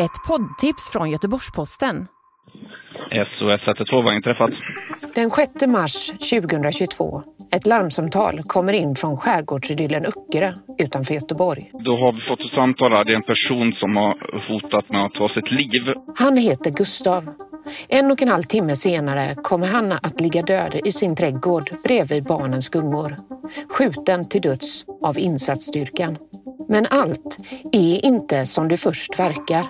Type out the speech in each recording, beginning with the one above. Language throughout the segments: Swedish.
Ett poddtips från Göteborgs-Posten. SOS 112 har inträffat. Den 6 mars 2022. Ett larmsamtal kommer in från skärgårdsidyllen Öckerö utanför Göteborg. Då har vi fått ett samtal här. Det är en person som har hotat med att ta sitt liv. Han heter Gustav. En och en halv timme senare kommer han att ligga död i sin trädgård bredvid barnens gungor. Skjuten till döds av insatsstyrkan. Men allt är inte som det först verkar.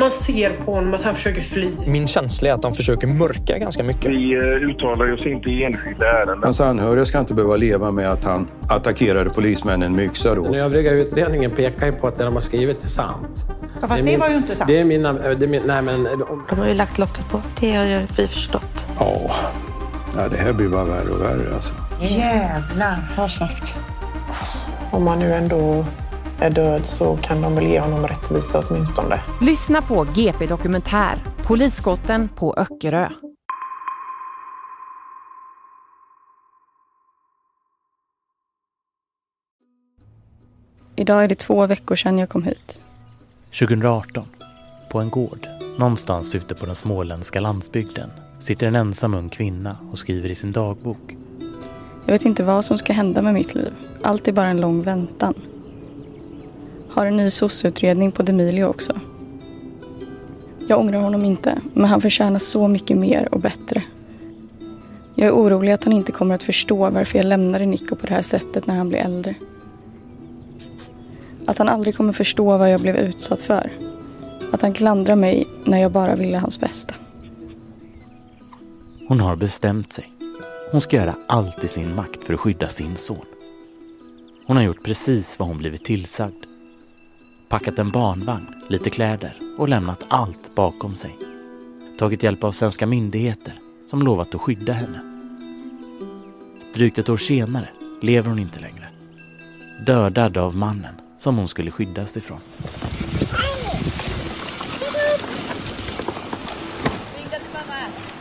Man ser på honom att han försöker fly. Min känsla är att de försöker mörka ganska mycket. Vi eh, uttalar oss inte i enskilda ärenden. Hans anhöriga ska inte behöva leva med att han attackerade polismännen med yxa då. Den övriga utredningen pekar ju på att det de har skrivit är sant. Ja, fast det, det var ju inte sant. Det är mina... Det är min, nej, men, de har ju lagt locket på. Det har ju vi förstått. Ja. ja, det här blir bara värre och värre alltså. Jävlar, har sagt. Om man nu ändå är död så kan de väl ge honom rättvisa åtminstone. Lyssna på GP Dokumentär, Polisskotten på Öckerö. Idag är det två veckor sedan jag kom hit. 2018, på en gård någonstans ute på den småländska landsbygden sitter en ensam ung kvinna och skriver i sin dagbok. Jag vet inte vad som ska hända med mitt liv. Allt är bara en lång väntan. Har en ny sosseutredning på Demilio också. Jag ångrar honom inte, men han förtjänar så mycket mer och bättre. Jag är orolig att han inte kommer att förstå varför jag lämnade Nico på det här sättet när han blir äldre. Att han aldrig kommer förstå vad jag blev utsatt för. Att han klandrar mig när jag bara ville hans bästa. Hon har bestämt sig. Hon ska göra allt i sin makt för att skydda sin son. Hon har gjort precis vad hon blivit tillsagd. Packat en barnvagn, lite kläder och lämnat allt bakom sig. Tagit hjälp av svenska myndigheter som lovat att skydda henne. Drygt ett år senare lever hon inte längre. Dödad av mannen som hon skulle skyddas ifrån.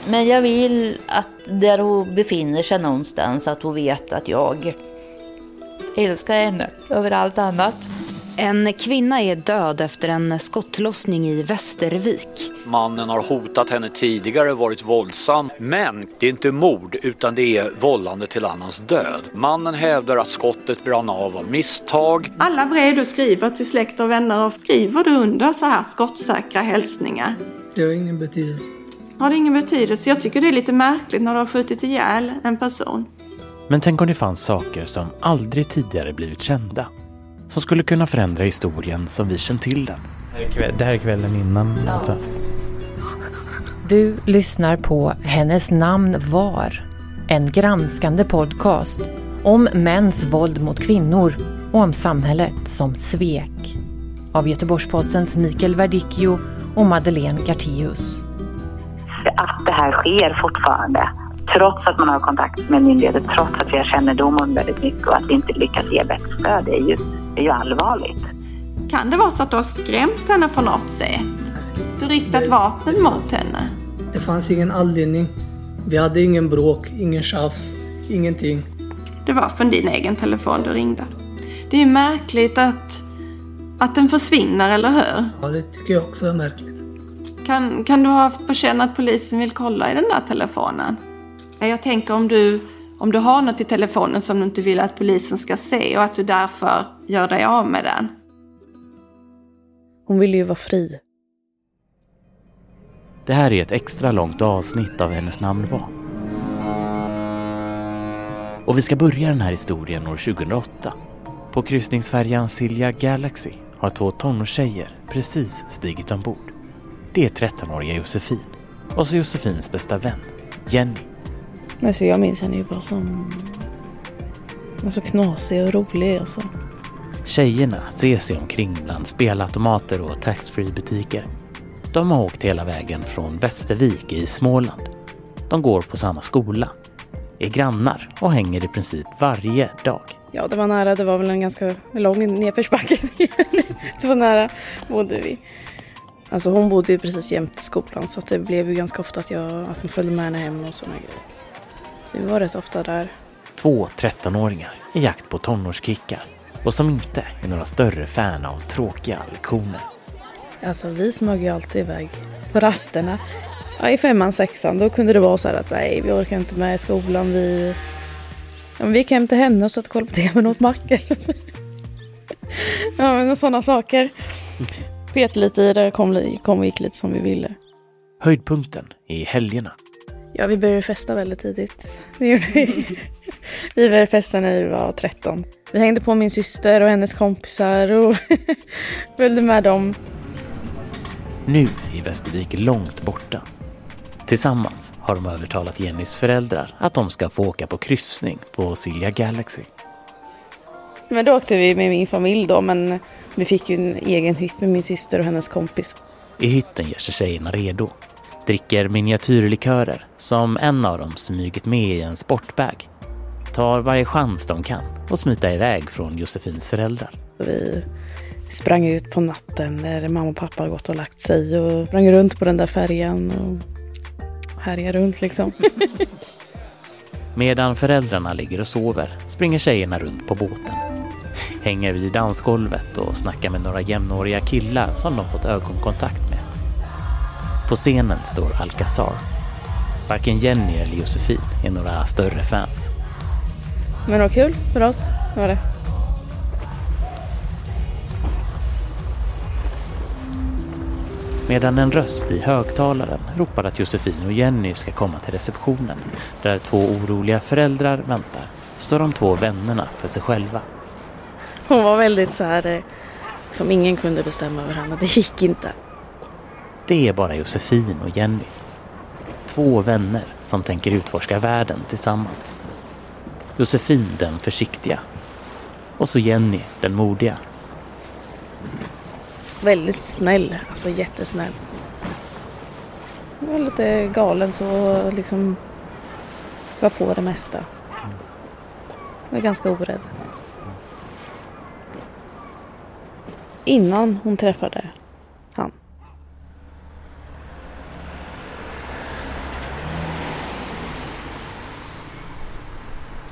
Men jag vill att där hon befinner sig någonstans att hon vet att jag älskar henne över allt annat. En kvinna är död efter en skottlossning i Västervik. Mannen har hotat henne tidigare, varit våldsam. Men det är inte mord utan det är vållande till annans död. Mannen hävdar att skottet brann av av misstag. Alla brev du skriver till släkt och vänner och skriver du under så här skottsäkra hälsningar? Det har ingen betydelse. Har det ingen betydelse? Jag tycker det är lite märkligt när du har skjutit ihjäl en person. Men tänk om det fanns saker som aldrig tidigare blivit kända som skulle kunna förändra historien som vi känt till den. Det här är kvällen innan. Ja. Alltså. Du lyssnar på Hennes namn var. En granskande podcast om mäns våld mot kvinnor och om samhället som svek. Av Göteborgs-Postens Mikael Verdicchio och Madeleine Gartius. Att det här sker fortfarande, trots att man har kontakt med myndigheter, trots att vi har kännedom om väldigt mycket och att vi inte lyckas ge bättre stöd, det är ju är ju allvarligt. Kan det vara så att du har skrämt henne på något sätt? Du riktat vapen mot henne? Det fanns ingen anledning. Vi hade ingen bråk, ingen tjafs, ingenting. Det var från din egen telefon du ringde. Det är märkligt att, att den försvinner, eller hur? Ja, det tycker jag också är märkligt. Kan, kan du ha haft på känn att polisen vill kolla i den där telefonen? Jag tänker om du om du har något i telefonen som du inte vill att polisen ska se och att du därför gör dig av med den. Hon ville ju vara fri. Det här är ett extra långt avsnitt av hennes namn var. Och vi ska börja den här historien år 2008. På kryssningsfärjan Silja Galaxy har två tonårstjejer precis stigit ombord. Det är 13-åriga Josefin och så Josefins bästa vän, Jenny. Men så jag minns henne ju bara som... Så knasig och rolig alltså. Tjejerna ser sig omkring bland spelautomater och taxfree butiker. De har åkt hela vägen från Västervik i Småland. De går på samma skola, är grannar och hänger i princip varje dag. Ja, det var nära. Det var väl en ganska lång nedförsbacke. så nära bodde vi. Alltså hon bodde ju precis jämte skolan så det blev ju ganska ofta att, jag, att man följde med henne hem och sådana grejer. Vi var rätt ofta där. Två 13-åringar i jakt på tonårskickar och som inte är några större fan av tråkiga lektioner. Alltså vi smög ju alltid iväg på rasterna. Ja, I femman, sexan, då kunde det vara så här att nej, vi orkar inte med skolan. Vi, ja, vi gick hem till henne och satt och kollade på tv och åt mackor. ja, men sådana saker. Sket lite i det, kom, kom och gick lite som vi ville. Höjdpunkten är helgerna. Ja, vi började festa väldigt tidigt. Det gjorde vi. vi började festa när vi var 13. Vi hängde på min syster och hennes kompisar och följde med dem. Nu är Västervik långt borta. Tillsammans har de övertalat Jennys föräldrar att de ska få åka på kryssning på Silja Galaxy. Men då åkte vi med min familj då, men vi fick ju en egen hytt med min syster och hennes kompis. I hytten gör sig tjejerna redo. Dricker miniatyrlikörer som en av dem smugit med i en sportbag. Tar varje chans de kan och smita iväg från Josefins föräldrar. Vi sprang ut på natten när mamma och pappa har gått och lagt sig och sprang runt på den där färjan och härjade runt liksom. Medan föräldrarna ligger och sover springer tjejerna runt på båten. Hänger vid dansgolvet och snackar med några jämnåriga killar som de fått ögonkontakt. På scenen står Alcazar. Varken Jenny eller Josefin är några större fans. Men det var kul för oss, var det. Medan en röst i högtalaren ropar att Josefin och Jenny ska komma till receptionen där två oroliga föräldrar väntar står de två vännerna för sig själva. Hon var väldigt så här eh, som ingen kunde bestämma över henne. Det gick inte. Det är bara Josefin och Jenny. Två vänner som tänker utforska världen tillsammans. Josefin den försiktiga. Och så Jenny den modiga. Väldigt snäll, alltså jättesnäll. Jag var lite galen så liksom var på det mesta. Jag var ganska orädd. Innan hon träffade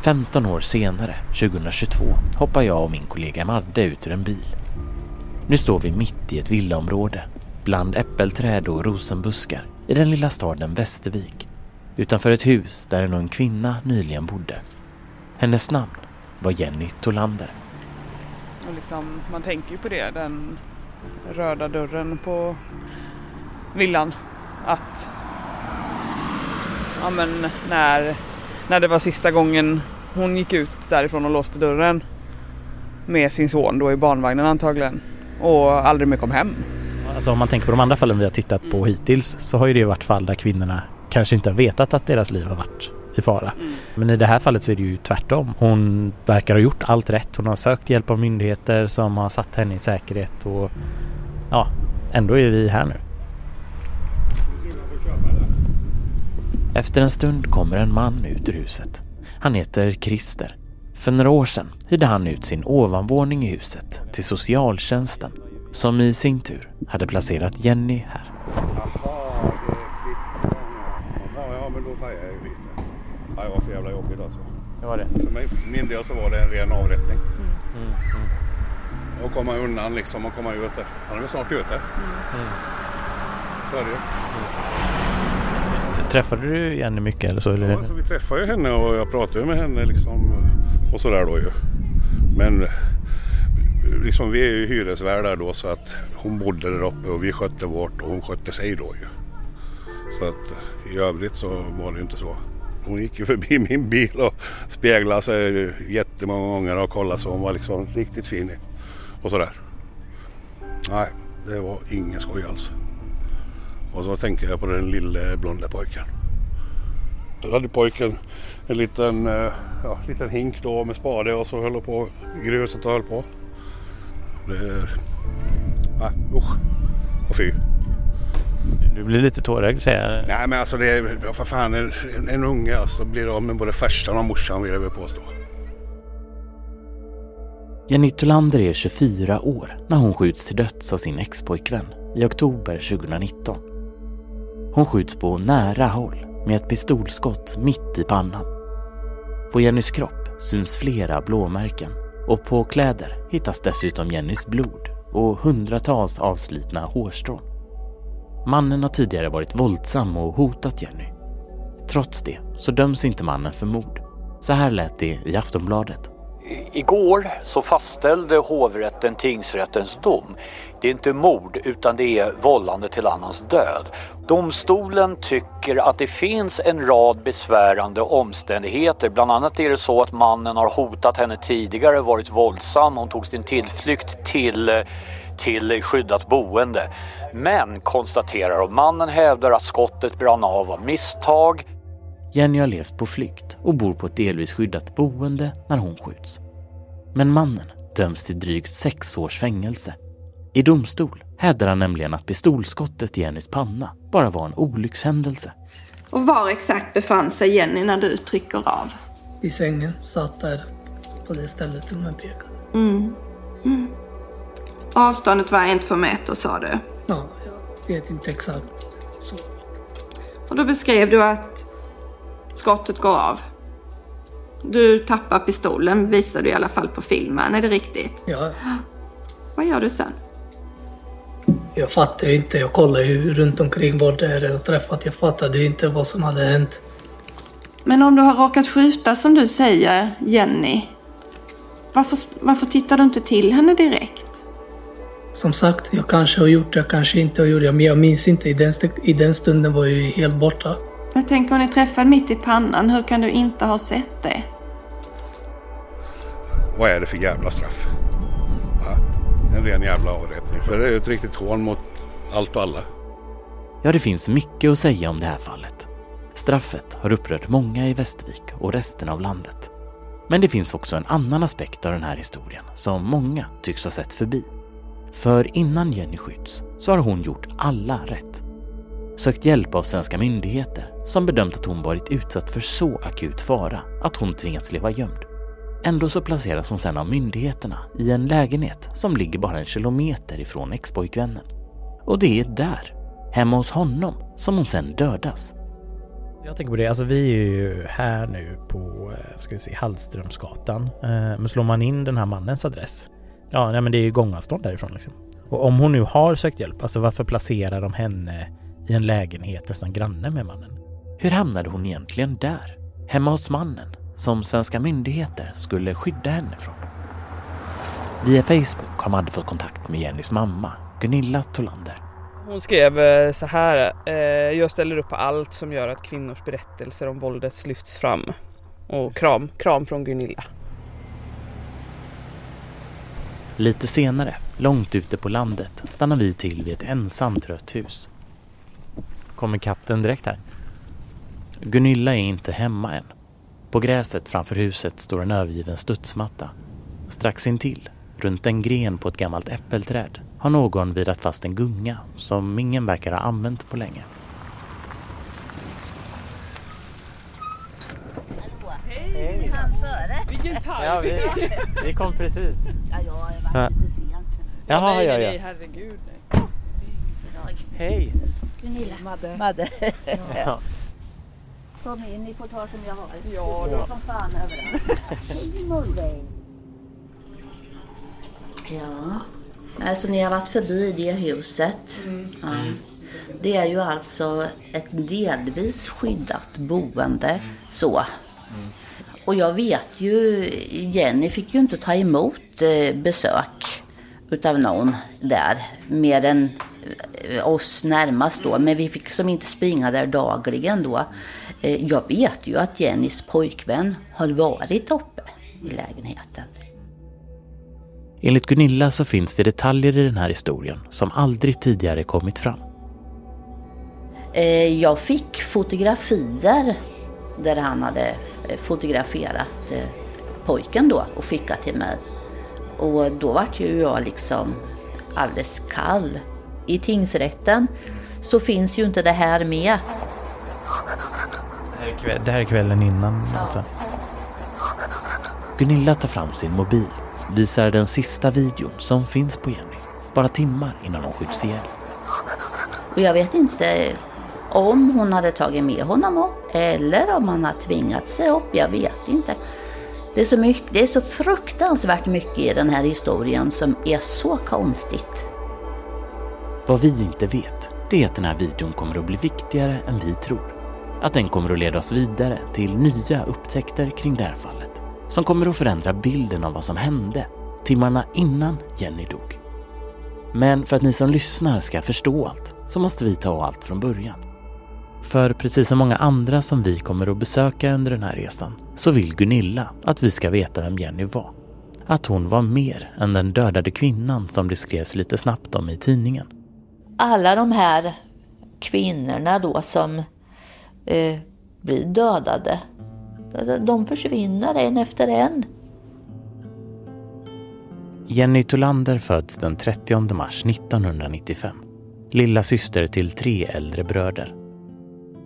15 år senare, 2022, hoppar jag och min kollega Madde ut ur en bil. Nu står vi mitt i ett villaområde, bland äppelträd och rosenbuskar, i den lilla staden Västervik, utanför ett hus där en ung kvinna nyligen bodde. Hennes namn var Jenny Tolander. Och liksom, man tänker ju på det, den röda dörren på villan. Att ja, men när, när det var sista gången hon gick ut därifrån och låste dörren med sin son då i barnvagnen antagligen och aldrig mer kom hem. Alltså om man tänker på de andra fallen vi har tittat på hittills så har ju det varit fall där kvinnorna kanske inte har vetat att deras liv har varit i fara. Mm. Men i det här fallet så är det ju tvärtom. Hon verkar ha gjort allt rätt. Hon har sökt hjälp av myndigheter som har satt henne i säkerhet och ja, ändå är vi här nu. Efter en stund kommer en man ut ur huset. Han heter Christer. För några år sedan hyrde han ut sin ovanvåning i huset till socialtjänsten som i sin tur hade placerat Jenny här. Jaha, det är ja, men då fattar jag ju lite. Ja, det var för jävla jobbigt alltså. Det var det? För mig, min del så var det en ren avrättning. Mm. Mm. Och komma undan liksom och komma ut. Han är väl snart ute. Mm. Så är det ju. Träffade du Jenny mycket eller så? Eller? Ja, alltså, vi träffade ju henne och jag pratade med henne liksom och sådär då ju. Men liksom vi är ju hyresvärdar då så att hon bodde där uppe och vi skötte vårt och hon skötte sig då ju. Så att i övrigt så var det ju inte så. Hon gick ju förbi min bil och speglade sig jättemånga gånger och kollade så hon var liksom riktigt fin och sådär. Nej, det var ingen skoj alls. Och så tänker jag på den lille blonda pojken. Då hade pojken en liten, ja, liten hink då med spade och så höll på gruset och höll på. Det är... Nej, usch. Och fy. Du blir lite tårögd säger jag. Nej men alltså det är för fan en, en, en unge alltså blir av med både farsan och morsan vill jag väl påstå. Jenny Tolander är 24 år när hon skjuts till döds av sin expojkvän i oktober 2019. Hon skjuts på nära håll med ett pistolskott mitt i pannan. På Jennys kropp syns flera blåmärken och på kläder hittas dessutom Jennys blod och hundratals avslitna hårstrån. Mannen har tidigare varit våldsam och hotat Jenny. Trots det så döms inte mannen för mord. Så här lät det i Aftonbladet. Igår så fastställde hovrätten tingsrättens dom. Det är inte mord utan det är vållande till annans död. Domstolen tycker att det finns en rad besvärande omständigheter. Bland annat är det så att mannen har hotat henne tidigare, varit våldsam. Hon tog sin tillflykt till, till skyddat boende. Men konstaterar och mannen hävdar att skottet brann av av misstag. Jenny har levt på flykt och bor på ett delvis skyddat boende när hon skjuts. Men mannen döms till drygt sex års fängelse. I domstol hävdar han nämligen att pistolskottet i Jennys panna bara var en olyckshändelse. Och var exakt befann sig Jenny när du trycker av? I sängen, satt där på det stället som jag pekade. Mm. Mm. Avståndet var en två meter sa du? Ja, jag vet inte exakt. Så. Och då beskrev du att skottet går av. Du tappar pistolen visar du i alla fall på filmen, är det riktigt? Ja. Vad gör du sen? Jag fattar ju inte. Jag kollar ju runt omkring vad det är jag träffat. Jag fattade ju inte vad som hade hänt. Men om du har råkat skjuta som du säger, Jenny. Varför, varför tittar du inte till henne direkt? Som sagt, jag kanske har gjort det, jag kanske inte har gjort det. Men jag minns inte. I den, I den stunden var jag ju helt borta. Jag tänker om ni träffade mitt i pannan, hur kan du inte ha sett det? Vad är det för jävla straff? Ja, en ren jävla avrättning. För det är ett riktigt hån mot allt och alla. Ja, det finns mycket att säga om det här fallet. Straffet har upprört många i Västervik och resten av landet. Men det finns också en annan aspekt av den här historien som många tycks ha sett förbi. För innan Jenny skjuts så har hon gjort alla rätt. Sökt hjälp av svenska myndigheter som bedömt att hon varit utsatt för så akut fara att hon tvingats leva gömd. Ändå så placeras hon sedan av myndigheterna i en lägenhet som ligger bara en kilometer ifrån expojkvännen. Och det är där, hemma hos honom, som hon sen dödas. Jag tänker på det, alltså vi är ju här nu på, eh, ska vi se, Hallströmsgatan. Eh, men slår man in den här mannens adress, ja nej, men det är ju gångavstånd därifrån liksom. Och om hon nu har sökt hjälp, alltså varför placerar de henne i en lägenhet nästan granne med mannen? Hur hamnade hon egentligen där? Hemma hos mannen, som svenska myndigheter skulle skydda henne från. Via Facebook har Madde fått kontakt med Jennys mamma, Gunilla Tolander. Hon skrev eh, så här. Eh, jag ställer upp på allt som gör att kvinnors berättelser om våldet lyfts fram. Och kram, kram från Gunilla. Lite senare, långt ute på landet, stannar vi till vid ett ensamt rött hus. Kommer katten direkt här? Gunilla är inte hemma än. På gräset framför huset står en övergiven studsmatta. Strax intill, runt en gren på ett gammalt äppelträd, har någon virat fast en gunga som ingen verkar ha använt på länge. Hej! Vilken tajming! Ja, vi, vi kom precis. Ja, jag har varit lite sent. Jaha, nej, ja, nej, ja. nej, herregud. Hej! Gunilla. Madde. Madde. Ja. Kom in, ni får ta som jag har. Ja, det då. är som fan överallt. Hej Mullväg. Ja, alltså ni har varit förbi det huset. Ja. Det är ju alltså ett delvis skyddat boende. Så. Och jag vet ju, Jenny fick ju inte ta emot eh, besök utav någon där. Mer än oss närmast då. Men vi fick som inte springa där dagligen då. Eh, Jag vet ju att Jennys pojkvän har varit uppe i lägenheten. Enligt Gunilla så finns det detaljer i den här historien som aldrig tidigare kommit fram. Eh, Jag fick fotografier där han hade eh, fotograferat pojken då och skickat till mig. Och då vart ju jag liksom alldeles kall. I tingsrätten så finns ju inte det här med. Det här är, kväll, det här är kvällen innan alltså. Gunilla tar fram sin mobil, visar den sista videon som finns på Jenny, bara timmar innan hon skjuts ihjäl. Och jag vet inte om hon hade tagit med honom upp eller om han har tvingat sig upp. Jag vet inte. Det är, så mycket, det är så fruktansvärt mycket i den här historien som är så konstigt. Vad vi inte vet, det är att den här videon kommer att bli viktigare än vi tror. Att den kommer att leda oss vidare till nya upptäckter kring det här fallet. Som kommer att förändra bilden av vad som hände timmarna innan Jenny dog. Men för att ni som lyssnar ska förstå allt så måste vi ta allt från början. För precis som många andra som vi kommer att besöka under den här resan så vill Gunilla att vi ska veta vem Jenny var. Att hon var mer än den dödade kvinnan som det skrevs lite snabbt om i tidningen. Alla de här kvinnorna då som eh, blir dödade, alltså, de försvinner en efter en. Jenny Tolander föds den 30 mars 1995. Lilla syster till tre äldre bröder.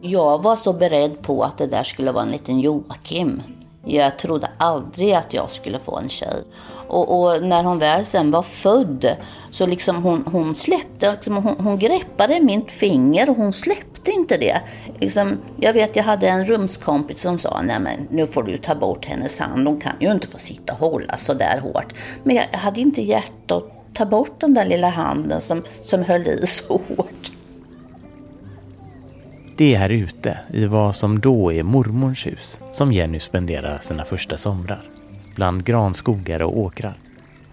Jag var så beredd på att det där skulle vara en liten Joakim. Jag trodde aldrig att jag skulle få en tjej. Och, och när hon väl sen var född så liksom hon, hon släppte, liksom hon, hon greppade mitt finger och hon släppte inte det. Liksom, jag vet jag hade en rumskompis som sa, nej men nu får du ta bort hennes hand, hon kan ju inte få sitta och hålla så där hårt. Men jag hade inte hjärta att ta bort den där lilla handen som, som höll i så hårt. Det är här ute i vad som då är mormors hus som Jenny spenderar sina första somrar. Bland granskogar och åkrar.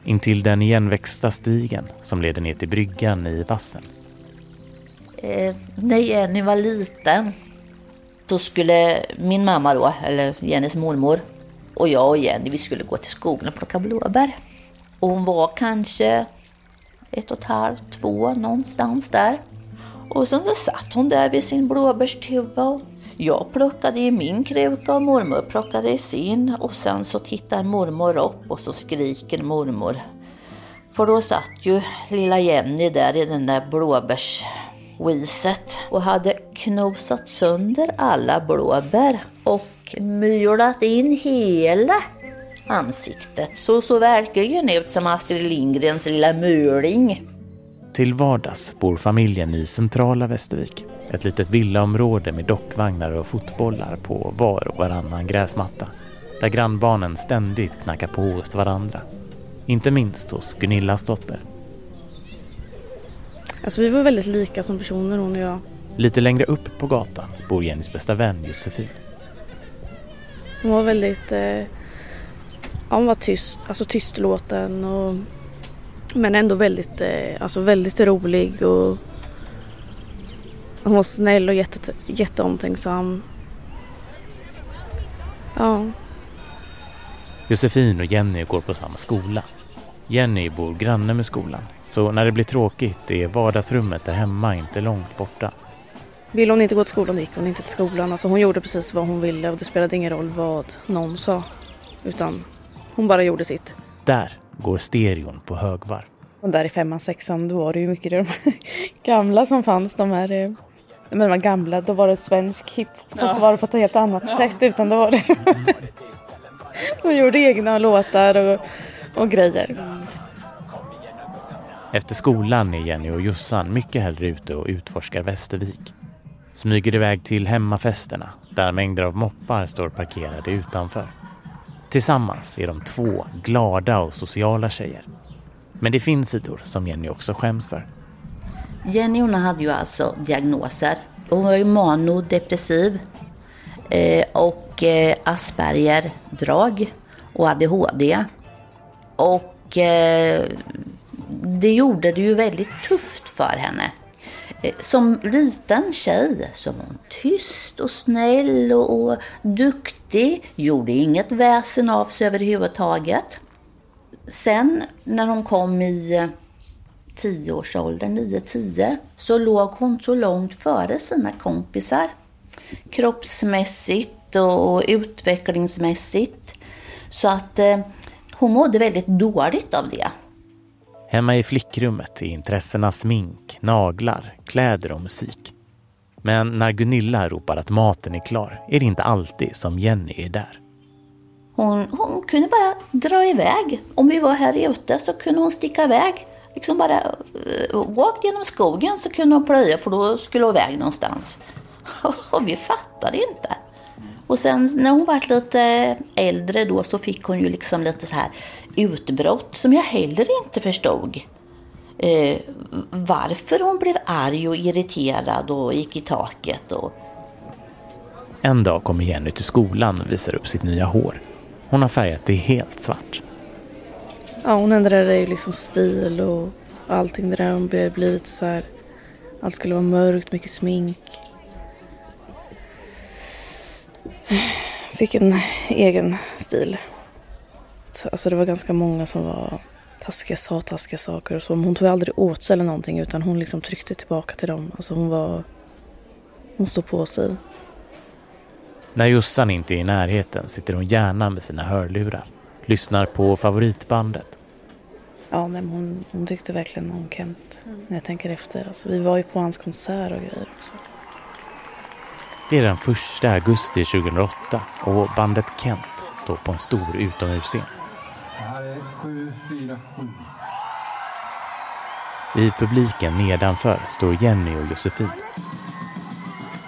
Intill den igenväxta stigen som leder ner till bryggan i vassen. Eh, när Jenny var liten så skulle min mamma då, eller Jennys mormor, och jag och Jenny, vi skulle gå till skogen och plocka blåbär. Och hon var kanske ett och ett halvt, två någonstans där. Och sen så satt hon där vid sin blåbärstuva. Jag plockade i min kruka och mormor plockade i sin. Och sen så tittar mormor upp och så skriker mormor. För då satt ju lilla Jenny där i den där blåbärsviset och hade knosat sönder alla blåbär och mylat in hela ansiktet. Så såg verkligen ut som Astrid Lindgrens lilla muling. Till vardags bor familjen i centrala Västervik. Ett litet villaområde med dockvagnar och fotbollar på var och varannan gräsmatta. Där grannbarnen ständigt knackar på hos varandra. Inte minst hos Gunillas dotter. Alltså vi var väldigt lika som personer hon och jag. Lite längre upp på gatan bor Jennys bästa vän Josefin. Hon var väldigt... Eh, ja, hon var tyst, alltså tystlåten och... Men ändå väldigt, eh, alltså väldigt rolig och... Hon var snäll och jätte, jätteomtänksam. Ja. Josefin och Jenny går på samma skola. Jenny bor granne med skolan. Så när det blir tråkigt är vardagsrummet där hemma inte långt borta. Ville hon inte gå till skolan gick hon inte till skolan. Alltså hon gjorde precis vad hon ville och det spelade ingen roll vad någon sa. Utan hon bara gjorde sitt. Där går stereon på högvarv. Och där i femman, sexan, då var det ju mycket de gamla som fanns. De här, eh, men de här gamla, då var det svensk hiphop. Fast Ja. då var det på ett helt annat Ja. sätt. Utan då var det som gjorde egna låtar och, och grejer. Efter skolan är Jenny och Jossan mycket hellre ute och utforskar Västervik. Smyger iväg till hemmafesterna där mängder av moppar står parkerade utanför. Tillsammans är de två glada och sociala tjejer. Men det finns sidor som Jenny också skäms för. Jenny hon hade ju alltså diagnoser. Hon var ju manodepressiv eh, och eh, Asperger-drag och ADHD. Och eh, det gjorde det ju väldigt tufft för henne. Eh, som liten tjej så var hon tyst och snäll och, och duktig. Gjorde inget väsen av sig överhuvudtaget. Sen när hon kom i eh, tioårsåldern, 9-10, så låg hon så långt före sina kompisar. Kroppsmässigt och utvecklingsmässigt. Så att eh, hon mådde väldigt dåligt av det. Hemma i flickrummet är intressena smink, naglar, kläder och musik. Men när Gunilla ropar att maten är klar är det inte alltid som Jenny är där. Hon, hon kunde bara dra iväg. Om vi var här ute så kunde hon sticka iväg. Liksom bara eh, uh, rakt genom skogen så kunde hon plöja för då skulle hon iväg någonstans. Och vi fattade inte. Och sen när hon var lite äldre då så fick hon ju liksom lite så här utbrott som jag heller inte förstod. Eh, varför hon blev arg och irriterad och gick i taket. Och... En dag kommer Jenny till skolan och visar upp sitt nya hår. Hon har färgat det helt svart. Ja, hon ändrade liksom stil och allting det där. Hon började bli lite så här... Allt skulle vara mörkt, mycket smink. Fick en egen stil. Alltså det var ganska många som var taskiga, sa taskiga saker och så. Men hon tog aldrig åt sig eller någonting utan hon liksom tryckte tillbaka till dem. Alltså hon var... Hon stod på sig. När Jossan inte är i närheten sitter hon gärna med sina hörlurar. Lyssnar på favoritbandet. Ja, men hon, hon tyckte verkligen om Kent. När jag tänker efter. Alltså, vi var ju på hans konsert och grejer också. Det är den första augusti 2008 och bandet Kent står på en stor utomhusscen. Det här är 747. I publiken nedanför står Jenny och Josefin.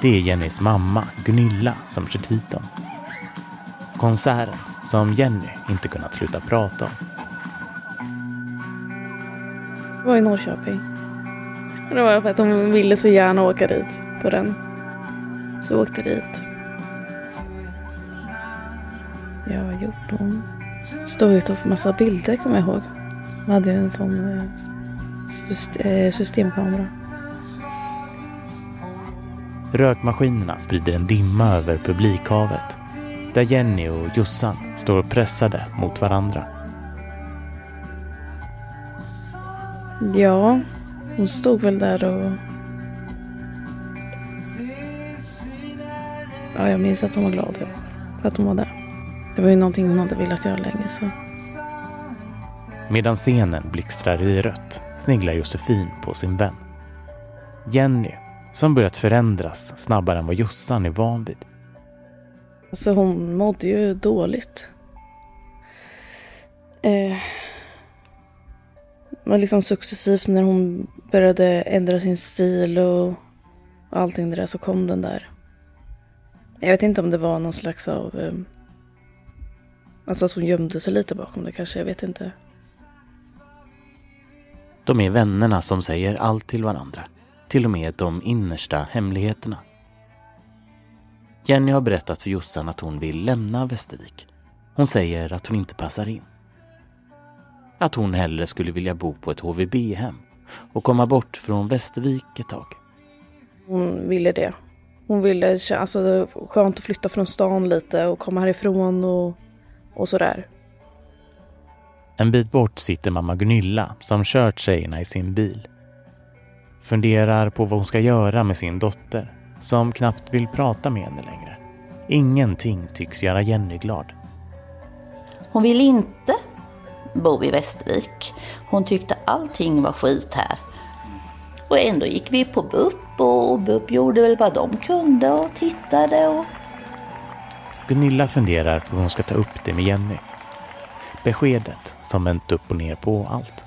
Det är Jennys mamma, Gunilla, som kört hit dem. Konserten som Jenny inte kunnat sluta prata om. Det var i Norrköping. Och Det var för att hon ville så gärna åka dit på den. Så vi åkte dit. Ja, vad gjorde hon? Stod ute och tog massa bilder kommer jag ihåg. Hon hade en sån eh, eh, systemkamera. Rökmaskinerna sprider en dimma över publikhavet där Jenny och Jossan står pressade mot varandra. Ja, hon stod väl där och... Ja, jag minns att hon var glad för att hon var där. Det var ju någonting hon hade velat göra länge så. Medan scenen blixtrar i rött sneglar Josefin på sin vän. Jenny, som börjat förändras snabbare än vad Jossan är van vid. Alltså hon mådde ju dåligt. Eh, men liksom successivt när hon började ändra sin stil och allting det där så kom den där. Jag vet inte om det var någon slags av... Eh, alltså att hon gömde sig lite bakom det kanske, jag vet inte. De är vännerna som säger allt till varandra. Till och med de innersta hemligheterna. Jenny har berättat för Jossan att hon vill lämna Västervik. Hon säger att hon inte passar in. Att hon hellre skulle vilja bo på ett HVB-hem och komma bort från Västervik ett tag. Hon ville det. Hon ville, alltså skönt att flytta från stan lite och komma härifrån och, och sådär. En bit bort sitter mamma Gunilla som kört tjejerna i sin bil. Funderar på vad hon ska göra med sin dotter som knappt vill prata med henne längre. Ingenting tycks göra Jenny glad. Hon ville inte bo i Västervik. Hon tyckte allting var skit här. Och ändå gick vi på BUP och BUP gjorde väl vad de kunde och tittade och Gunilla funderar på hur hon ska ta upp det med Jenny. Beskedet som vänt upp och ner på allt.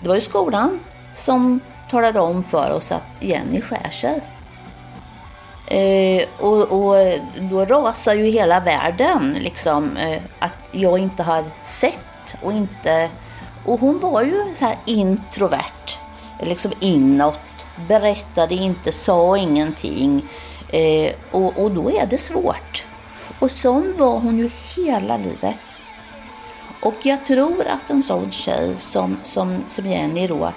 det var ju skolan som talade om för oss att Jenny skär sig. Eh, och, och då rasar ju hela världen liksom eh, att jag inte har sett och inte... Och hon var ju så här introvert, liksom inåt, berättade inte, sa ingenting. Eh, och, och då är det svårt. Och sån var hon ju hela livet. Och jag tror att en sån tjej som, som, som Jenny då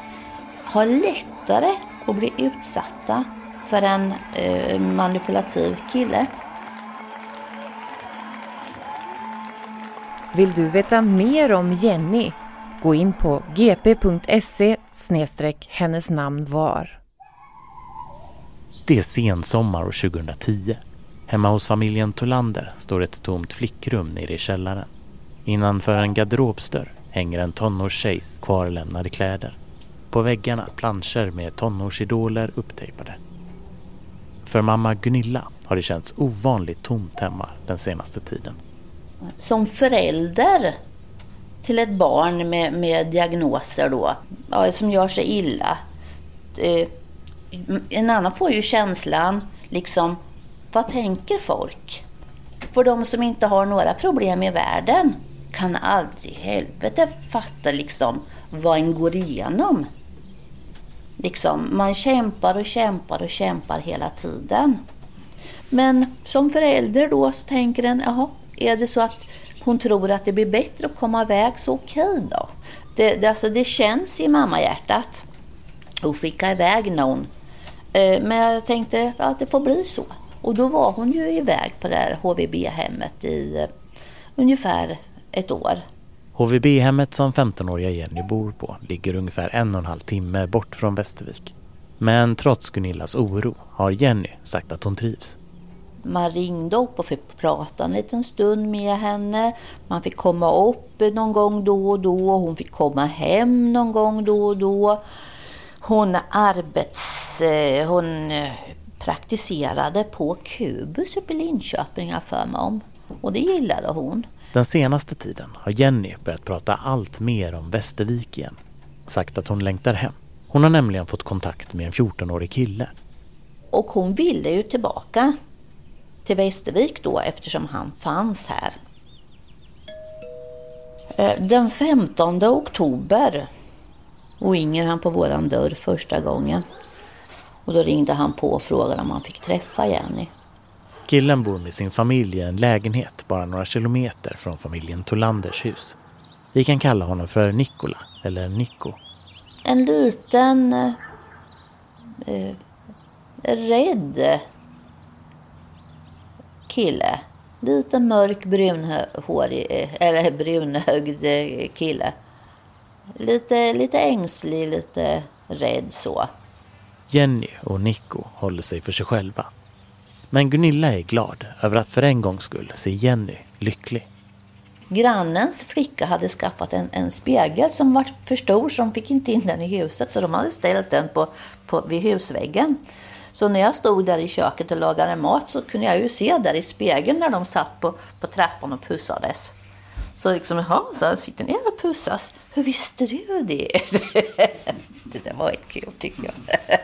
har lättare att bli utsatta för en eh, manipulativ kille. Vill du veta mer om Jenny? Gå in på gp.se hennes namn var. Det är sensommar år 2010. Hemma hos familjen Tolander står ett tomt flickrum nere i källaren. Innanför en garderobsdörr hänger en tonårstjejs kvarlämnade kläder. På väggarna planscher med tonårsidoler upptejpade. För mamma Gunilla har det känts ovanligt tomt hemma den senaste tiden. Som förälder till ett barn med, med diagnoser då, ja, som gör sig illa. Eh, en annan får ju känslan, liksom, vad tänker folk? För de som inte har några problem i världen kan aldrig i helvete fatta liksom vad en går igenom. Liksom, man kämpar och kämpar och kämpar hela tiden. Men som förälder då så tänker en, jaha, är det så att hon tror att det blir bättre att komma iväg så okej okay då. Det, det, alltså, det känns i mammahjärtat att skicka iväg någon. Eh, men jag tänkte att det får bli så. Och då var hon ju iväg på det här HVB-hemmet i uh, ungefär ett år. HVB-hemmet som 15-åriga Jenny bor på ligger ungefär en och en halv timme bort från Västervik. Men trots Gunillas oro har Jenny sagt att hon trivs. Man ringde upp och fick prata en liten stund med henne. Man fick komma upp någon gång då och då. Hon fick komma hem någon gång då och då. Hon arbets... Eh, hon eh, praktiserade på Kubus uppe i Linköping, för mig om. Och det gillade hon. Den senaste tiden har Jenny börjat prata allt mer om Västervik igen. Sagt att hon längtar hem. Hon har nämligen fått kontakt med en 14-årig kille. Och hon ville ju tillbaka till Västervik då eftersom han fanns här. Eh, den 15 oktober ringer han på våran dörr första gången. Och då ringde han på och frågade om han fick träffa Jenny. Killen bor med sin familj i en lägenhet bara några kilometer från familjen Tolanders hus. Vi kan kalla honom för Nikola, eller Nico. En liten... Eh, eh rädd kille. Lite mörk brunhårig, eh, eller brunögd kille. Lite, lite ängslig, lite rädd så. Jenny och Nico håller sig för sig själva. Men Gunilla är glad över att för en gångs skull se Jenny lycklig. Grannens flicka hade skaffat en, en spegel som var för stor så de fick inte in den i huset så de hade ställt den på, på, vid husväggen. Så när jag stod där i köket och lagade mat så kunde jag ju se där i spegeln när de satt på, på trappan och pussades. Så liksom, jaha, så sitter ner och pussas. Hur visste du det? det där var ett kul tycker jag.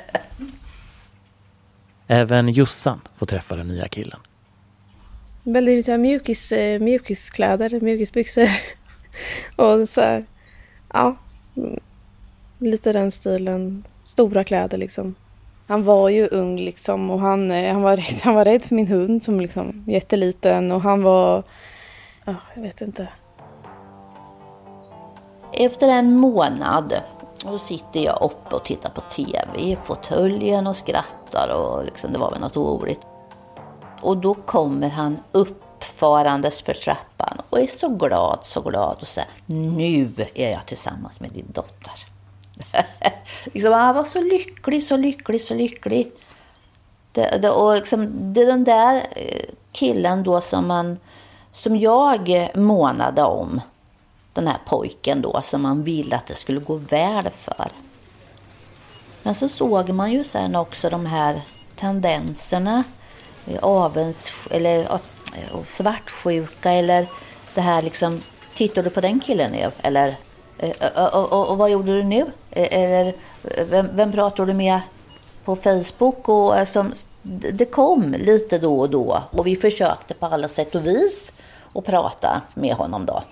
Även Jossan får träffa den nya killen. Väldigt så här, mjukis, eh, mjukiskläder, mjukisbyxor. och så här, ja, lite den stilen. Stora kläder liksom. Han var ju ung liksom och han, eh, han, var, rädd, han var rädd för min hund som liksom jätteliten och han var, ja, jag vet inte. Efter en månad då sitter jag uppe och tittar på TV i fåtöljen och skrattar och liksom, det var väl något oroligt. Och då kommer han uppfarandes för trappan och är så glad, så glad och säger nu är jag tillsammans med din dotter. liksom, han var så lycklig, så lycklig, så lycklig. Det, det, och liksom, det är den där eh, killen då som, man, som jag månade om den här pojken då som man ville att det skulle gå väl för. Men så såg man ju sen också de här tendenserna, avens eller svartsjuka eller det här liksom, tittar du på den killen nu? Eller, eh, eh, eh, och, och, och vad gjorde du nu? Eller vem, vem pratar du med på Facebook? Och, alltså, det kom lite då och då och vi försökte på alla sätt och vis att prata med honom då.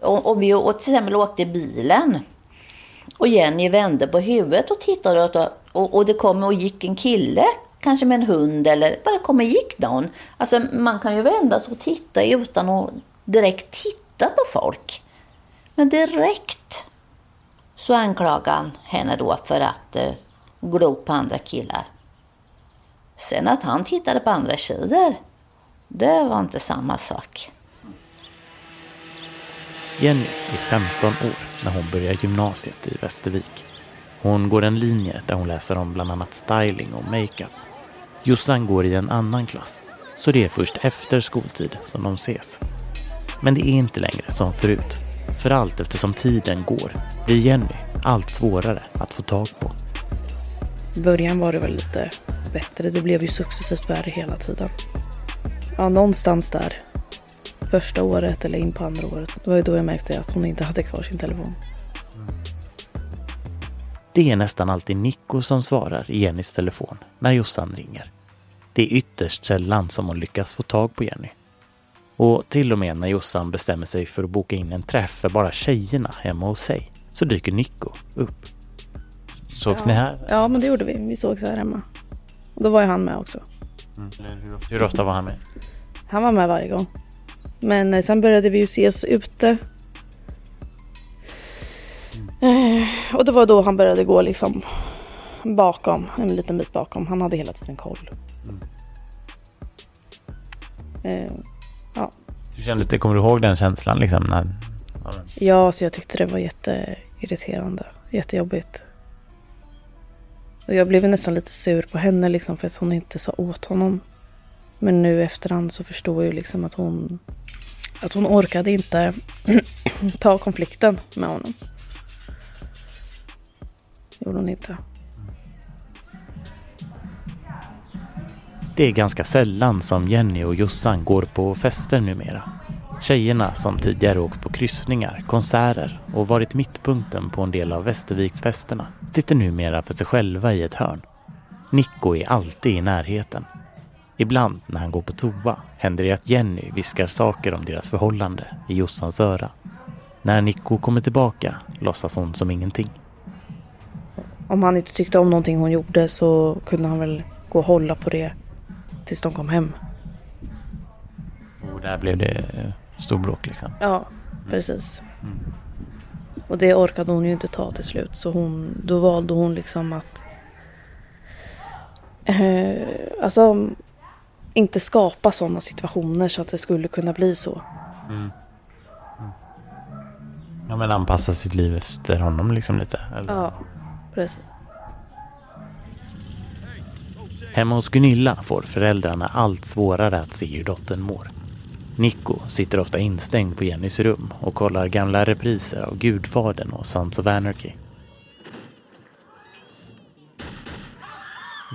Om vi och till exempel åkte i bilen och Jenny vände på huvudet och tittade åt och, och det kom och gick en kille, kanske med en hund eller bara kom och gick någon. Alltså man kan ju vända sig och titta utan att direkt titta på folk. Men direkt så anklagade han henne då för att eh, glo på andra killar. Sen att han tittade på andra tjejer, det var inte samma sak. Jenny är 15 år när hon börjar gymnasiet i Västervik. Hon går en linje där hon läser om bland annat styling och makeup. Jossan går i en annan klass, så det är först efter skoltid som de ses. Men det är inte längre som förut. För allt eftersom tiden går blir Jenny allt svårare att få tag på. I början var det väl lite bättre. Det blev ju successivt värre hela tiden. Ja, någonstans där första året eller in på andra året. Det var ju då jag märkte att hon inte hade kvar sin telefon. Det är nästan alltid Nico som svarar i Jennys telefon när Jossan ringer. Det är ytterst sällan som hon lyckas få tag på Jenny. Och till och med när Jossan bestämmer sig för att boka in en träff för bara tjejerna hemma hos sig så dyker Nico upp. Sågs ja. ni här? Ja, men det gjorde vi. Vi sågs här hemma. Och då var ju han med också. Mm. Hur, ofta, hur ofta var han med? Han var med varje gång. Men eh, sen började vi ju ses ute. Eh, och det var då han började gå liksom bakom, en liten bit bakom. Han hade hela tiden koll. Mm. Eh, ja. Du kände lite, kommer du ihåg den känslan liksom? När... Ja, så jag tyckte det var jätteirriterande. Jättejobbigt. Och jag blev nästan lite sur på henne liksom för att hon inte sa åt honom. Men nu efterhand så förstår jag liksom att hon att hon orkade inte ta konflikten med honom. Det gjorde hon inte. Det är ganska sällan som Jenny och Jossan går på fester numera. Tjejerna som tidigare åkt på kryssningar, konserter och varit mittpunkten på en del av Västerviksfesterna sitter numera för sig själva i ett hörn. Nico är alltid i närheten. Ibland när han går på toa händer det att Jenny viskar saker om deras förhållande i Jossans öra. När Nico kommer tillbaka låtsas hon som ingenting. Om han inte tyckte om någonting hon gjorde så kunde han väl gå och hålla på det tills de kom hem. Och där blev det storbråk liksom? Ja, precis. Mm. Och det orkade hon ju inte ta till slut så hon, då valde hon liksom att eh, alltså inte skapa sådana situationer så att det skulle kunna bli så. Mm. Mm. Ja men anpassa sitt liv efter honom liksom lite? Eller? Ja, precis. Hemma hos Gunilla får föräldrarna allt svårare att se hur dottern mår. Nico sitter ofta instängd på Jennys rum och kollar gamla repriser av Gudfadern och Sons of Anarchy.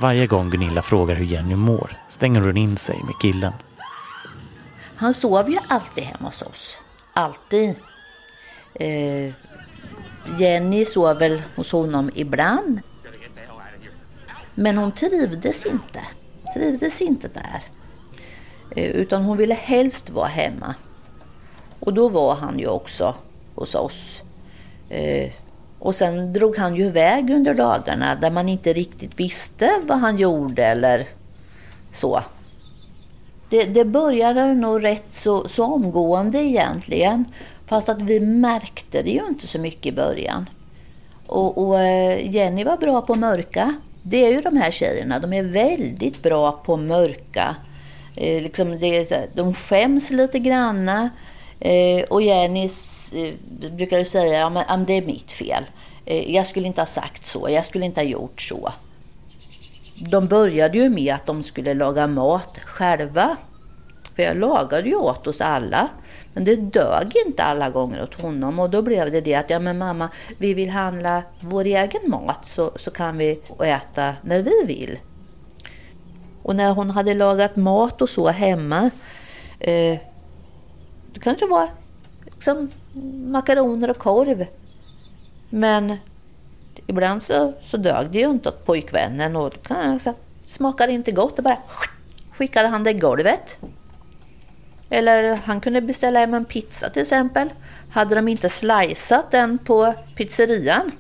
Varje gång Gunilla frågar hur Jenny mår stänger hon in sig med killen. Han sov ju alltid hemma hos oss. Alltid. Eh, Jenny sov väl hos honom ibland. Men hon trivdes inte. Trivdes inte där. Eh, utan hon ville helst vara hemma. Och då var han ju också hos oss. Eh, och sen drog han ju iväg under dagarna där man inte riktigt visste vad han gjorde eller så. Det, det började nog rätt så, så omgående egentligen. Fast att vi märkte det ju inte så mycket i början. Och, och eh, Jenny var bra på mörka. Det är ju de här tjejerna, de är väldigt bra på mörka. Eh, liksom det, de skäms lite granna. Eh, och Jennys Eh, brukar ju säga, ja men det är mitt fel. Eh, jag skulle inte ha sagt så, jag skulle inte ha gjort så. De började ju med att de skulle laga mat själva. För jag lagade ju åt oss alla. Men det dög inte alla gånger åt honom och då blev det det att ja men mamma, vi vill handla vår egen mat så, så kan vi äta när vi vill. Och när hon hade lagat mat och så hemma, eh, det kanske var liksom makaroner och korv. Men ibland så, så dög det ju inte åt pojkvännen och då kan jag säga, smakade inte gott och bara skickade han det i golvet. Eller han kunde beställa hem en pizza till exempel. Hade de inte slicat den på pizzerian,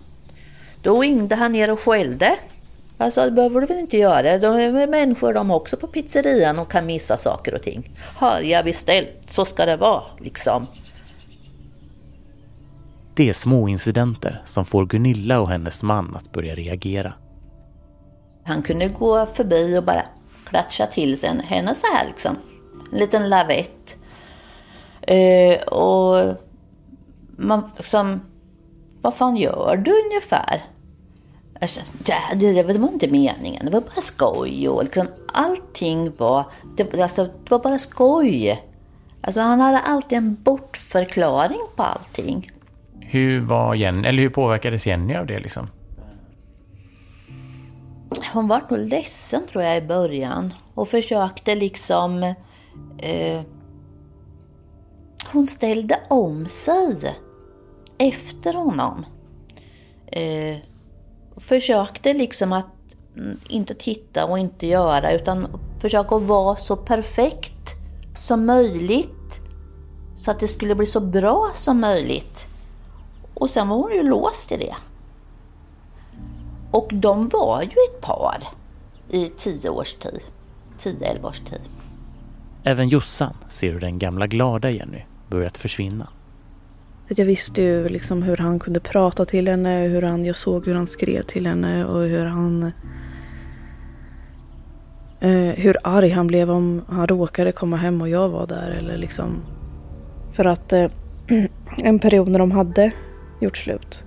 då ringde han ner och skällde. Alltså det behöver du väl inte göra. De är människor de också på pizzerian och kan missa saker och ting. Har jag beställt så ska det vara liksom. Det är små incidenter som får Gunilla och hennes man att börja reagera. Han kunde gå förbi och bara klatscha till sig henne så här liksom. En liten lavett. Eh, och man liksom, vad fan gör du ungefär? Alltså, det, det, det var inte meningen, det var bara skoj. Och liksom, allting var, det, alltså, det var bara skoj. Alltså, han hade alltid en bortförklaring på allting. Hur var Jenny, eller hur påverkades Jenny av det liksom? Hon var nog ledsen tror jag i början och försökte liksom... Eh, hon ställde om sig efter honom. Eh, försökte liksom att inte titta och inte göra utan försöka vara så perfekt som möjligt. Så att det skulle bli så bra som möjligt. Och sen var hon ju låst i det. Och de var ju ett par i tio års tid. 10-11 års tid. Även Jossan ser hur den gamla glada Jenny börjat försvinna. Jag visste ju liksom hur han kunde prata till henne, hur han, jag såg hur han skrev till henne och hur han... Eh, hur arg han blev om han råkade komma hem och jag var där eller liksom... För att eh, en period när de hade gjort slut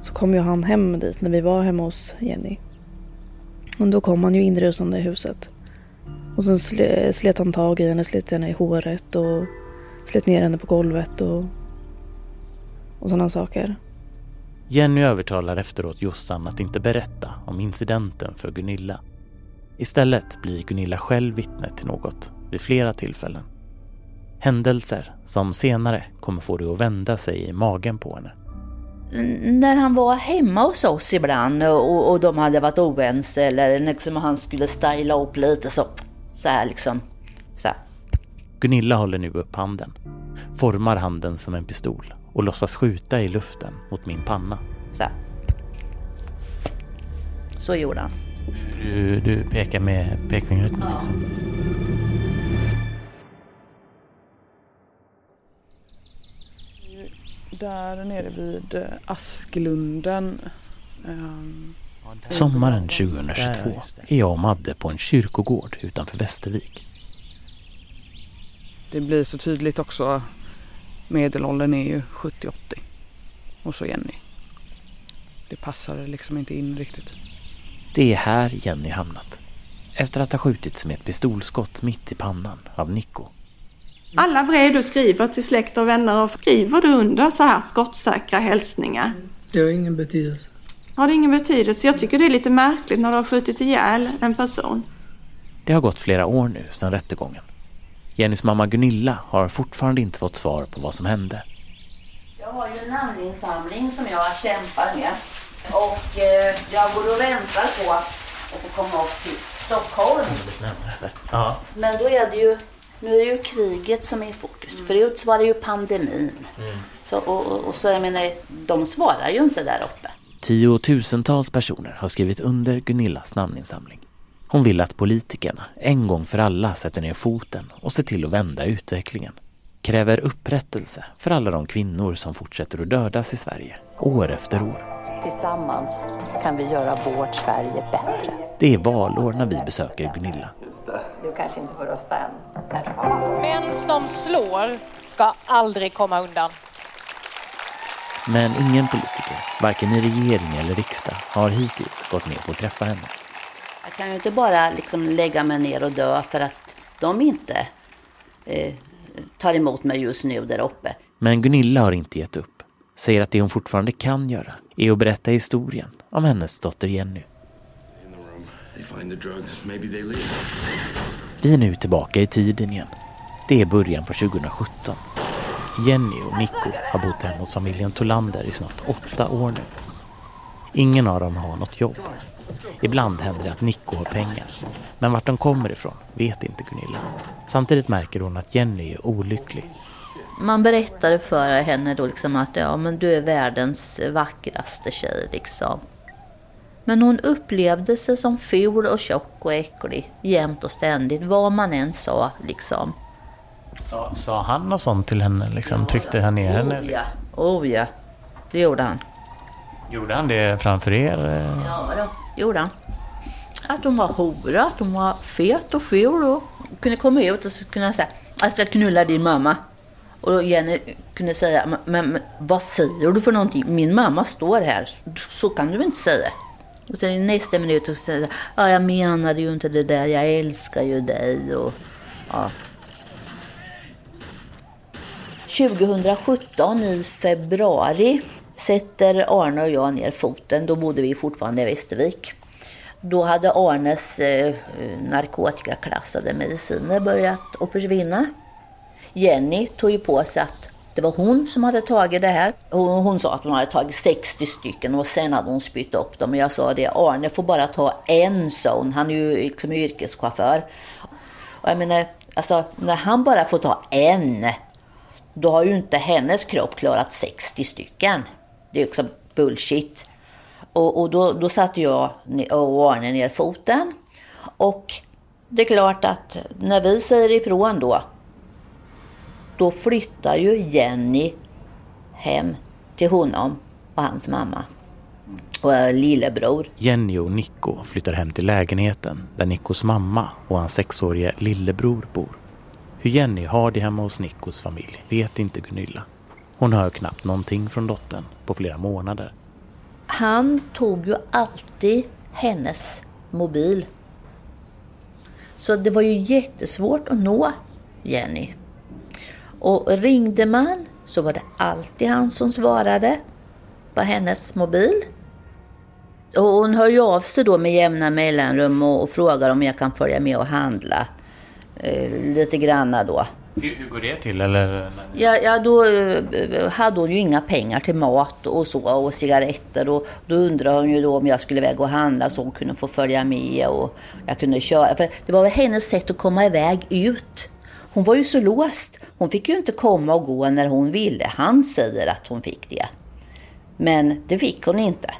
så kom ju han hem dit när vi var hemma hos Jenny. Och då kom han ju inrusande i huset. Och sen slet han tag i henne, slet henne i håret och slet ner henne på golvet och, och sådana saker. Jenny övertalar efteråt Jossan att inte berätta om incidenten för Gunilla. Istället blir Gunilla själv vittne till något vid flera tillfällen. Händelser som senare kommer få det att vända sig i magen på henne. När han var hemma hos oss ibland och, och de hade varit oense eller liksom han skulle styla upp lite så, så här liksom. Så här. Gunilla håller nu upp handen, formar handen som en pistol och låtsas skjuta i luften mot min panna. Så, här. så gjorde han. Du, du pekar med pekfingret? Ja. Där nere vid eh, Asklunden. ehm, Sommaren 2022 är jag och Madde på en kyrkogård utanför Västervik. Det blir så tydligt också. Medelåldern är ju 70-80. Och så Jenny. Det passar liksom inte in riktigt. Det är här Jenny hamnat. Efter att ha skjutits med ett pistolskott mitt i pannan av Nico. Alla brev du skriver till släkt och vänner, och skriver du under så här skottsäkra hälsningar? Det har ingen betydelse. Har det ingen betydelse? Jag tycker det är lite märkligt när du har skjutit ihjäl en person. Det har gått flera år nu sedan rättegången. Jennys mamma Gunilla har fortfarande inte fått svar på vad som hände. Jag har ju en namninsamling som jag kämpar med. Och eh, jag går och väntar på att få komma upp till Stockholm. Ja. Men då är det ju, nu är det ju kriget som är i fokus. Förut så var det ju pandemin. Så, och, och, och så jag menar, de svarar ju inte där uppe. Tiotusentals personer har skrivit under Gunillas namninsamling. Hon vill att politikerna en gång för alla sätter ner foten och ser till att vända utvecklingen. Kräver upprättelse för alla de kvinnor som fortsätter att dödas i Sverige, år efter år. Tillsammans kan vi göra vårt Sverige bättre. Det är valår när vi besöker Gunilla. Du kanske inte får rösta än. Män som slår ska aldrig komma undan. Men ingen politiker, varken i regering eller riksdag, har hittills gått med på att träffa henne. Jag kan ju inte bara liksom lägga mig ner och dö för att de inte eh, tar emot mig just nu där uppe. Men Gunilla har inte gett upp. Säger att det hon fortfarande kan göra är att berätta historien om hennes dotter Jenny. Vi är nu tillbaka i tiden igen. Det är början på 2017. Jenny och Nico har bott hemma hos familjen Tolander i snart åtta år nu. Ingen av dem har något jobb. Ibland händer det att Nico har pengar. Men vart de kommer ifrån vet inte Gunilla. Samtidigt märker hon att Jenny är olycklig. Man berättade för henne då liksom att ja, men du är världens vackraste tjej liksom. Men hon upplevde sig som ful och tjock och äcklig jämt och ständigt, vad man än sa liksom. Sa, sa han något sånt till henne liksom? Tryckte han ner henne? Oh ja, oh ja, det gjorde han. Gjorde han det framför er? eh? Ja, då, gjorde han. Att hon var hora, att hon var fet och ful och kunde komma ut och så kunde han säga jag ska knulla din mamma. Och då Jenny kunde säga, men, men, vad säger du för någonting? Min mamma står här, så kan du inte säga. Och sen i nästa minut så säger ja jag menade ju inte det där, jag älskar ju dig och ja. 2017 i februari sätter Arne och jag ner foten. Då bodde vi fortfarande i Västervik. Då hade Arnes eh, narkotikaklassade mediciner börjat att försvinna. Jenny tog ju på sig att det var hon som hade tagit det här. Hon, hon sa att hon hade tagit 60 stycken och sen hade hon spytt upp dem. Och jag sa det, Arne får bara ta en sån. Han är ju liksom yrkeschaufför. Och jag menar, alltså när han bara får ta en, då har ju inte hennes kropp klarat 60 stycken. Det är ju liksom bullshit. Och, och då, då satte jag och Arne ner foten. Och det är klart att när vi säger ifrån då, då flyttar ju Jenny hem till honom och hans mamma och lillebror. Jenny och Nico flyttar hem till lägenheten där Nicos mamma och hans sexårige lillebror bor. Hur Jenny har det hemma hos Nicos familj vet inte Gunilla. Hon hör knappt någonting från dottern på flera månader. Han tog ju alltid hennes mobil. Så det var ju jättesvårt att nå Jenny. Och ringde man så var det alltid han som svarade på hennes mobil. Och hon hör ju av sig då med jämna mellanrum och, och frågar om jag kan följa med och handla. Eh, lite granna då. Hur, hur går det till? Eller? Ja, ja, då eh, hade hon ju inga pengar till mat och så och cigaretter och då undrade hon ju då om jag skulle iväg och handla så hon kunde få följa med och jag kunde köra. För det var väl hennes sätt att komma iväg ut. Hon var ju så låst. Hon fick ju inte komma och gå när hon ville. Han säger att hon fick det. Men det fick hon inte.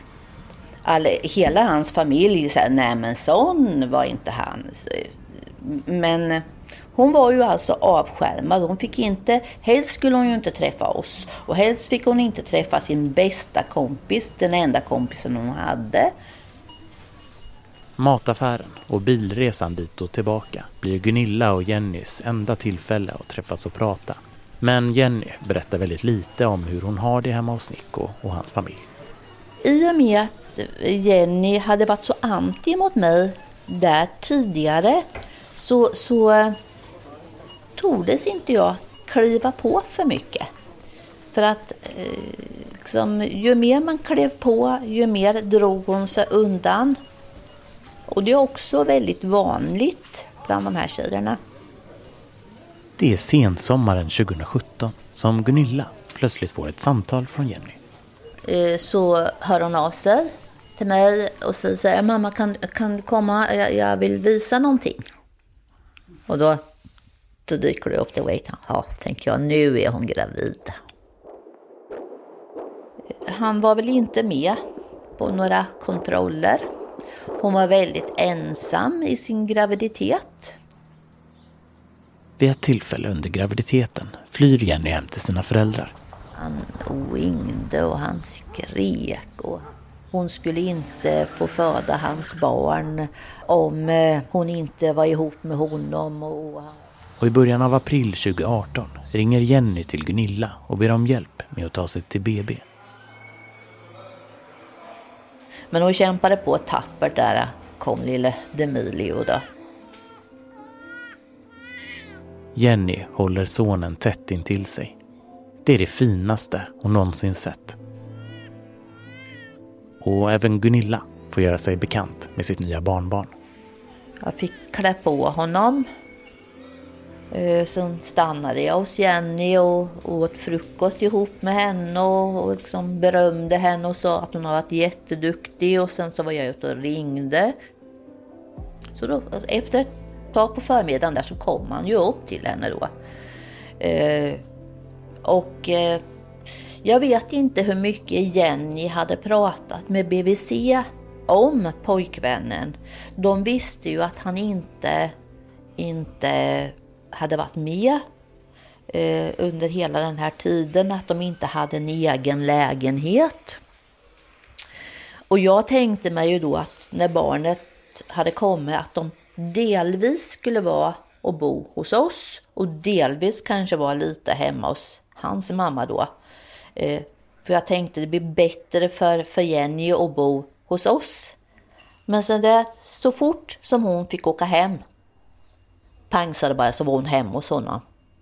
All, hela hans familj sa nej men sån var inte han. Men hon var ju alltså avskärmad. Hon fick inte, helst skulle hon ju inte träffa oss. Och helst fick hon inte träffa sin bästa kompis, den enda kompisen hon hade. Mataffären och bilresan dit och tillbaka blir Gunilla och Jennys enda tillfälle att träffas och prata. Men Jenny berättar väldigt lite om hur hon har det hemma hos Nico och hans familj. I och med att Jenny hade varit så anti mot mig där tidigare så, så tordes inte jag kliva på för mycket. För att eh, liksom, ju mer man klev på, ju mer drog hon sig undan. Och det är också väldigt vanligt bland de här tjejerna. Det är sensommaren 2017 som Gunilla plötsligt får ett samtal från Jenny. Eh, så hör hon av sig till mig och säger mamma kan, kan du komma, jag, jag vill visa någonting. Och då, då dyker det upp det wait. Ja, tänker jag, nu är hon gravid. Han var väl inte med på några kontroller. Hon var väldigt ensam i sin graviditet. Vid ett tillfälle under graviditeten flyr Jenny hem till sina föräldrar. Han oingde och han skrek och hon skulle inte få föda hans barn om eh, hon inte var ihop med honom. Och, och i början av april 2018 ringer Jenny till Gunilla och ber om hjälp med att ta sig till BB. Men hon kämpade på tappert där kom lille Demilio då. Jenny håller sonen tätt intill sig. Det är det finaste hon någonsin sett. Och även Gunilla får göra sig bekant med sitt nya barnbarn. Jag fick klä på honom. Eh, sen stannade jag hos Jenny och åt frukost ihop med henne och, liksom berömde henne och sa att hon har varit jätteduktig och sen så var jag ute och ringde. Så då, efter ett tag på förmiddagen där så kom han ju upp till henne då. Eh, och eh, jag vet inte hur mycket Jenny hade pratat med BVC om pojkvännen. De visste ju att han inte, inte hade varit med eh, under hela den här tiden, att de inte hade en egen lägenhet. Och jag tänkte mig ju då att när barnet hade kommit att de delvis skulle vara och bo hos oss och delvis kanske vara lite hemma hos hans mamma då. Eh, för jag tänkte det blir bättre för, för Jenny att bo hos oss. Men sen det, så fort som hon fick åka hem, pang så det bara så var hon hemma hos honom.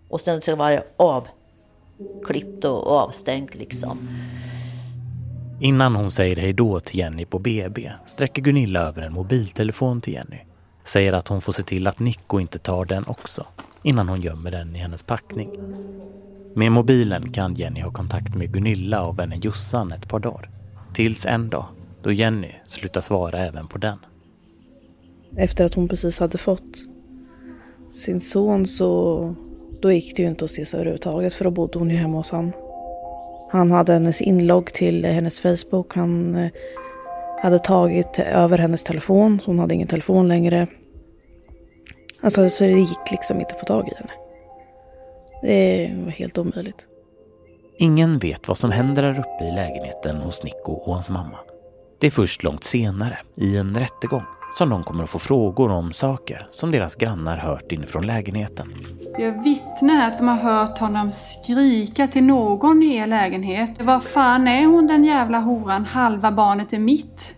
Och sen så var det avklippt och avstängt liksom. Innan hon säger hej då till Jenny på BB sträcker Gunilla över en mobiltelefon till Jenny. Säger att hon får se till att Nico inte tar den också innan hon gömmer den i hennes packning. Med mobilen kan Jenny ha kontakt med Gunilla och vännen Jossan ett par dagar. Tills en dag då Jenny slutar svara även på den. Efter att hon precis hade fått sin son så Då gick det ju inte att ses överhuvudtaget för då bodde hon ju hemma hos han. Han hade hennes inlogg till hennes Facebook. Han eh, hade tagit över hennes telefon. Så hon hade ingen telefon längre. Alltså så det gick liksom inte att få tag i henne. Det var helt omöjligt. Ingen vet vad som händer där uppe i lägenheten hos Nico och hans mamma. Det är först långt senare, i en rättegång, som de kommer att få frågor om saker som deras grannar hört inifrån lägenheten. Vi har vittne som har hört honom skrika till någon i er lägenhet. Vad fan är hon den jävla horan? Halva barnet är mitt.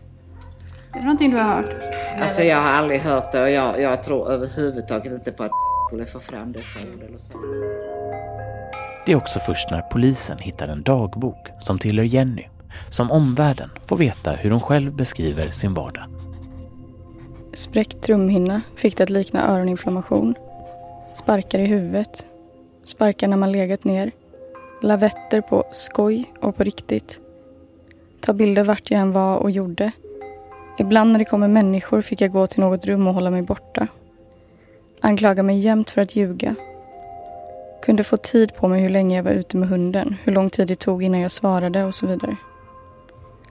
Är det någonting du har hört? Alltså jag har aldrig hört det och jag, jag tror överhuvudtaget inte på att skulle få fram dessa ord eller så. Det är också först när polisen hittar en dagbok som tillhör Jenny som omvärlden får veta hur hon själv beskriver sin vardag. Spräckt trumhinna fick det att likna öroninflammation. Sparkar i huvudet. Sparkar när man legat ner. Lavetter på skoj och på riktigt. Ta bilder vart jag än var och gjorde. Ibland när det kommer människor fick jag gå till något rum och hålla mig borta. Anklaga mig jämt för att ljuga. Kunde få tid på mig hur länge jag var ute med hunden, hur lång tid det tog innan jag svarade och så vidare.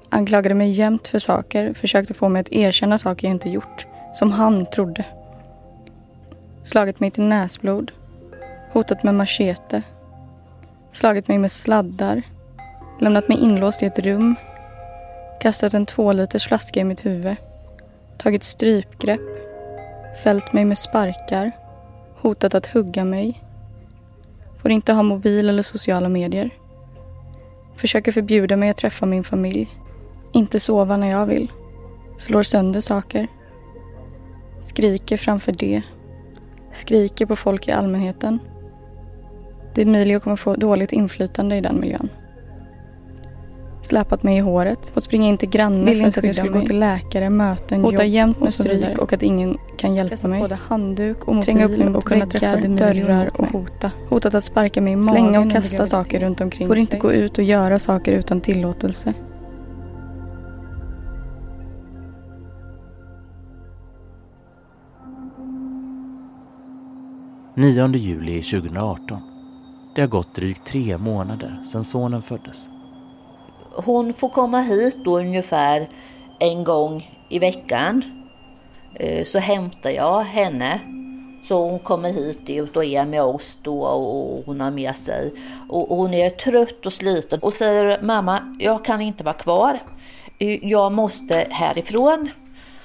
Anklagade mig jämt för saker, försökte få mig att erkänna saker jag inte gjort, som han trodde. Slagit mig till näsblod, hotat med machete, slagit mig med sladdar, lämnat mig inlåst i ett rum, kastat en tvåliters flaska i mitt huvud, tagit strypgrepp, fällt mig med sparkar, hotat att hugga mig, får inte ha mobil eller sociala medier, försöker förbjuda mig att träffa min familj, inte sova när jag vill, slår sönder saker, skriker framför det, skriker på folk i allmänheten. Demilio kommer få dåligt inflytande i den miljön. Släpat mig i håret, fått springa in till grannar Vill för inte att jag ska gå till läkare, möten, Hotar jobb jämt med och stryk och att ingen kan hjälpa Kastat mig. både handduk och Tränga upp mobil mig mot väggar, dörrar och hota. Hotat att sparka mig i magen Slänga och kasta saker runt omkring Får inte sig. gå ut och göra saker utan tillåtelse. 9 juli 2018. Det har gått drygt tre månader sedan sonen föddes. Hon får komma hit då ungefär en gång i veckan. Eh, Så hämtar jag henne. Så hon kommer hit ut och är med oss då och hon har med sig. Och hon är trött och sliten och säger mamma, jag kan inte vara kvar. Eh, Jag måste härifrån.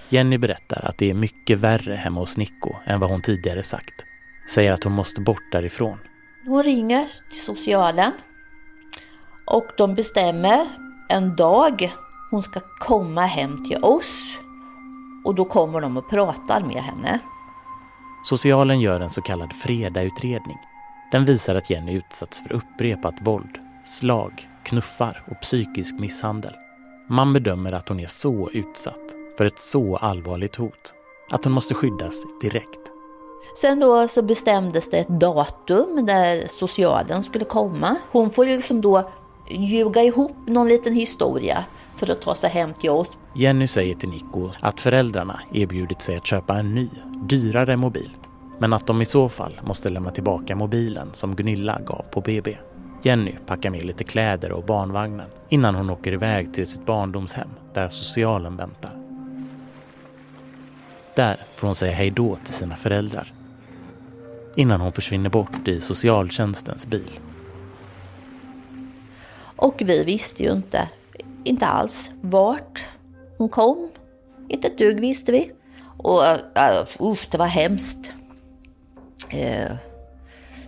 Jenny berättar att det är mycket värre hemma hos Nico än vad hon tidigare sagt. Säger att hon måste bort därifrån. Hon ringer till socialen och de bestämmer en dag hon ska komma hem till oss och då kommer de och pratar med henne. Socialen gör en så kallad fredagsutredning. Den visar att Jenny utsatts för upprepat våld, slag, knuffar och psykisk misshandel. Man bedömer att hon är så utsatt för ett så allvarligt hot att hon måste skyddas direkt. Sen då så bestämdes det ett datum där socialen skulle komma. Hon får liksom då ljuga ihop någon liten historia för att ta sig hem till oss. Jenny säger till Nico att föräldrarna erbjudit sig att köpa en ny, dyrare mobil. Men att de i så fall måste lämna tillbaka mobilen som Gunilla gav på BB. Jenny packar med lite kläder och barnvagnen innan hon åker iväg till sitt barndomshem där socialen väntar. Där får hon säga hejdå till sina föräldrar. Innan hon försvinner bort i socialtjänstens bil. Och vi visste ju inte, inte alls vart hon kom. Inte ett dugg visste vi. Och uh, usch, det var hemskt. Eh,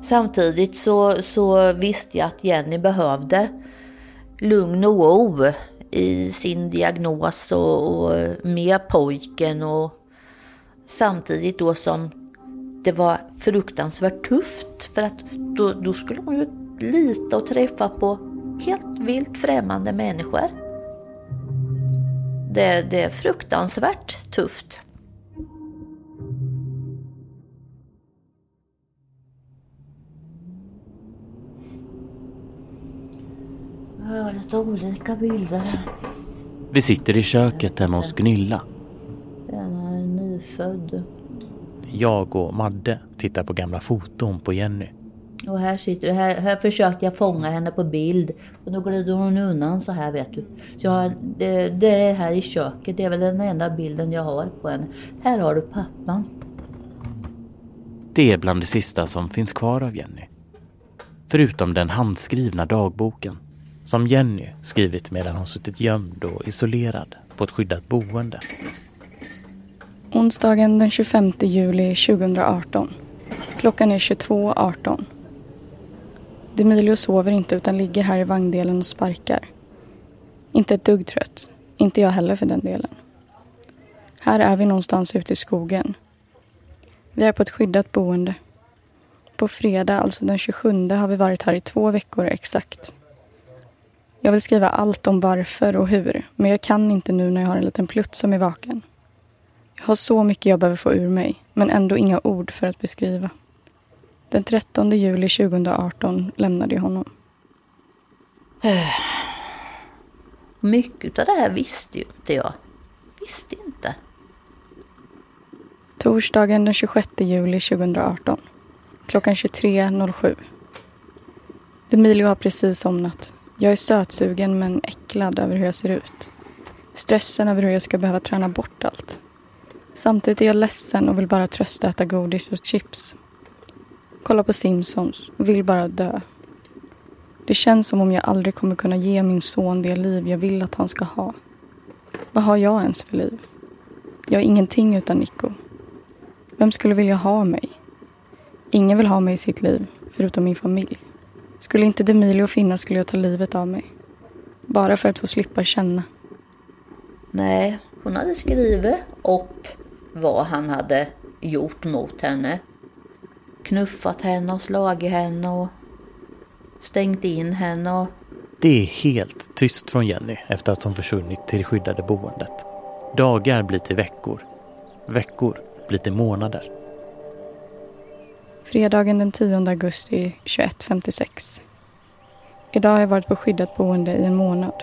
samtidigt så, så visste jag att Jenny behövde lugn och ro i sin diagnos och, och med pojken och samtidigt då som det var fruktansvärt tufft för att då, då skulle hon ju lita och träffa på helt vilt främmande människor. Det, det är fruktansvärt tufft. Jag har lite olika bilder här. Vi sitter i köket hemma hos Gunilla. Den är nyfödd. Jag och Madde tittar på gamla foton på Jenny. Och här sitter här, här försökte jag fånga henne på bild. Och då glider hon undan så här vet du. Så jag, det, det är här i köket, det är väl den enda bilden jag har på henne. Här har du pappan. Det är bland det sista som finns kvar av Jenny. Förutom den handskrivna dagboken som Jenny skrivit medan hon suttit gömd och isolerad på ett skyddat boende. Onsdagen den 25 juli 2018. Klockan är 22.18. Demilio sover inte utan ligger här i vagndelen och sparkar. Inte ett dugg trött. Inte jag heller för den delen. Här är vi någonstans ute i skogen. Vi är på ett skyddat boende. På fredag, alltså den 27, har vi varit här i två veckor exakt. Jag vill skriva allt om varför och hur, men jag kan inte nu när jag har en liten plutt som är vaken. Jag har så mycket jag behöver få ur mig, men ändå inga ord för att beskriva. Den 13 juli 2018 lämnade jag honom. Mycket av det här visste ju inte jag. Visste inte. Torsdagen den 26 juli 2018. Klockan 23.07. Demilio har precis somnat. Jag är sötsugen men äcklad över hur jag ser ut. Stressen över hur jag ska behöva träna bort allt. Samtidigt är jag ledsen och vill bara trösta äta godis och chips. Kolla på Simpsons, vill bara dö. Det känns som om jag aldrig kommer kunna ge min son det liv jag vill att han ska ha. Vad har jag ens för liv? Jag är ingenting utan Nico. Vem skulle vilja ha mig? Ingen vill ha mig i sitt liv, förutom min familj. Skulle inte Demilio finnas skulle jag ta livet av mig. Bara för att få slippa känna. Nej, hon hade skrivit upp vad han hade gjort mot henne. Knuffat henne och slagit henne och stängt in henne och... Det är helt tyst från Jenny efter att hon försvunnit till det skyddade boendet. Dagar blir till veckor. Veckor blir till månader. Fredagen den 10 augusti 21.56. Idag har jag varit på skyddat boende i en månad.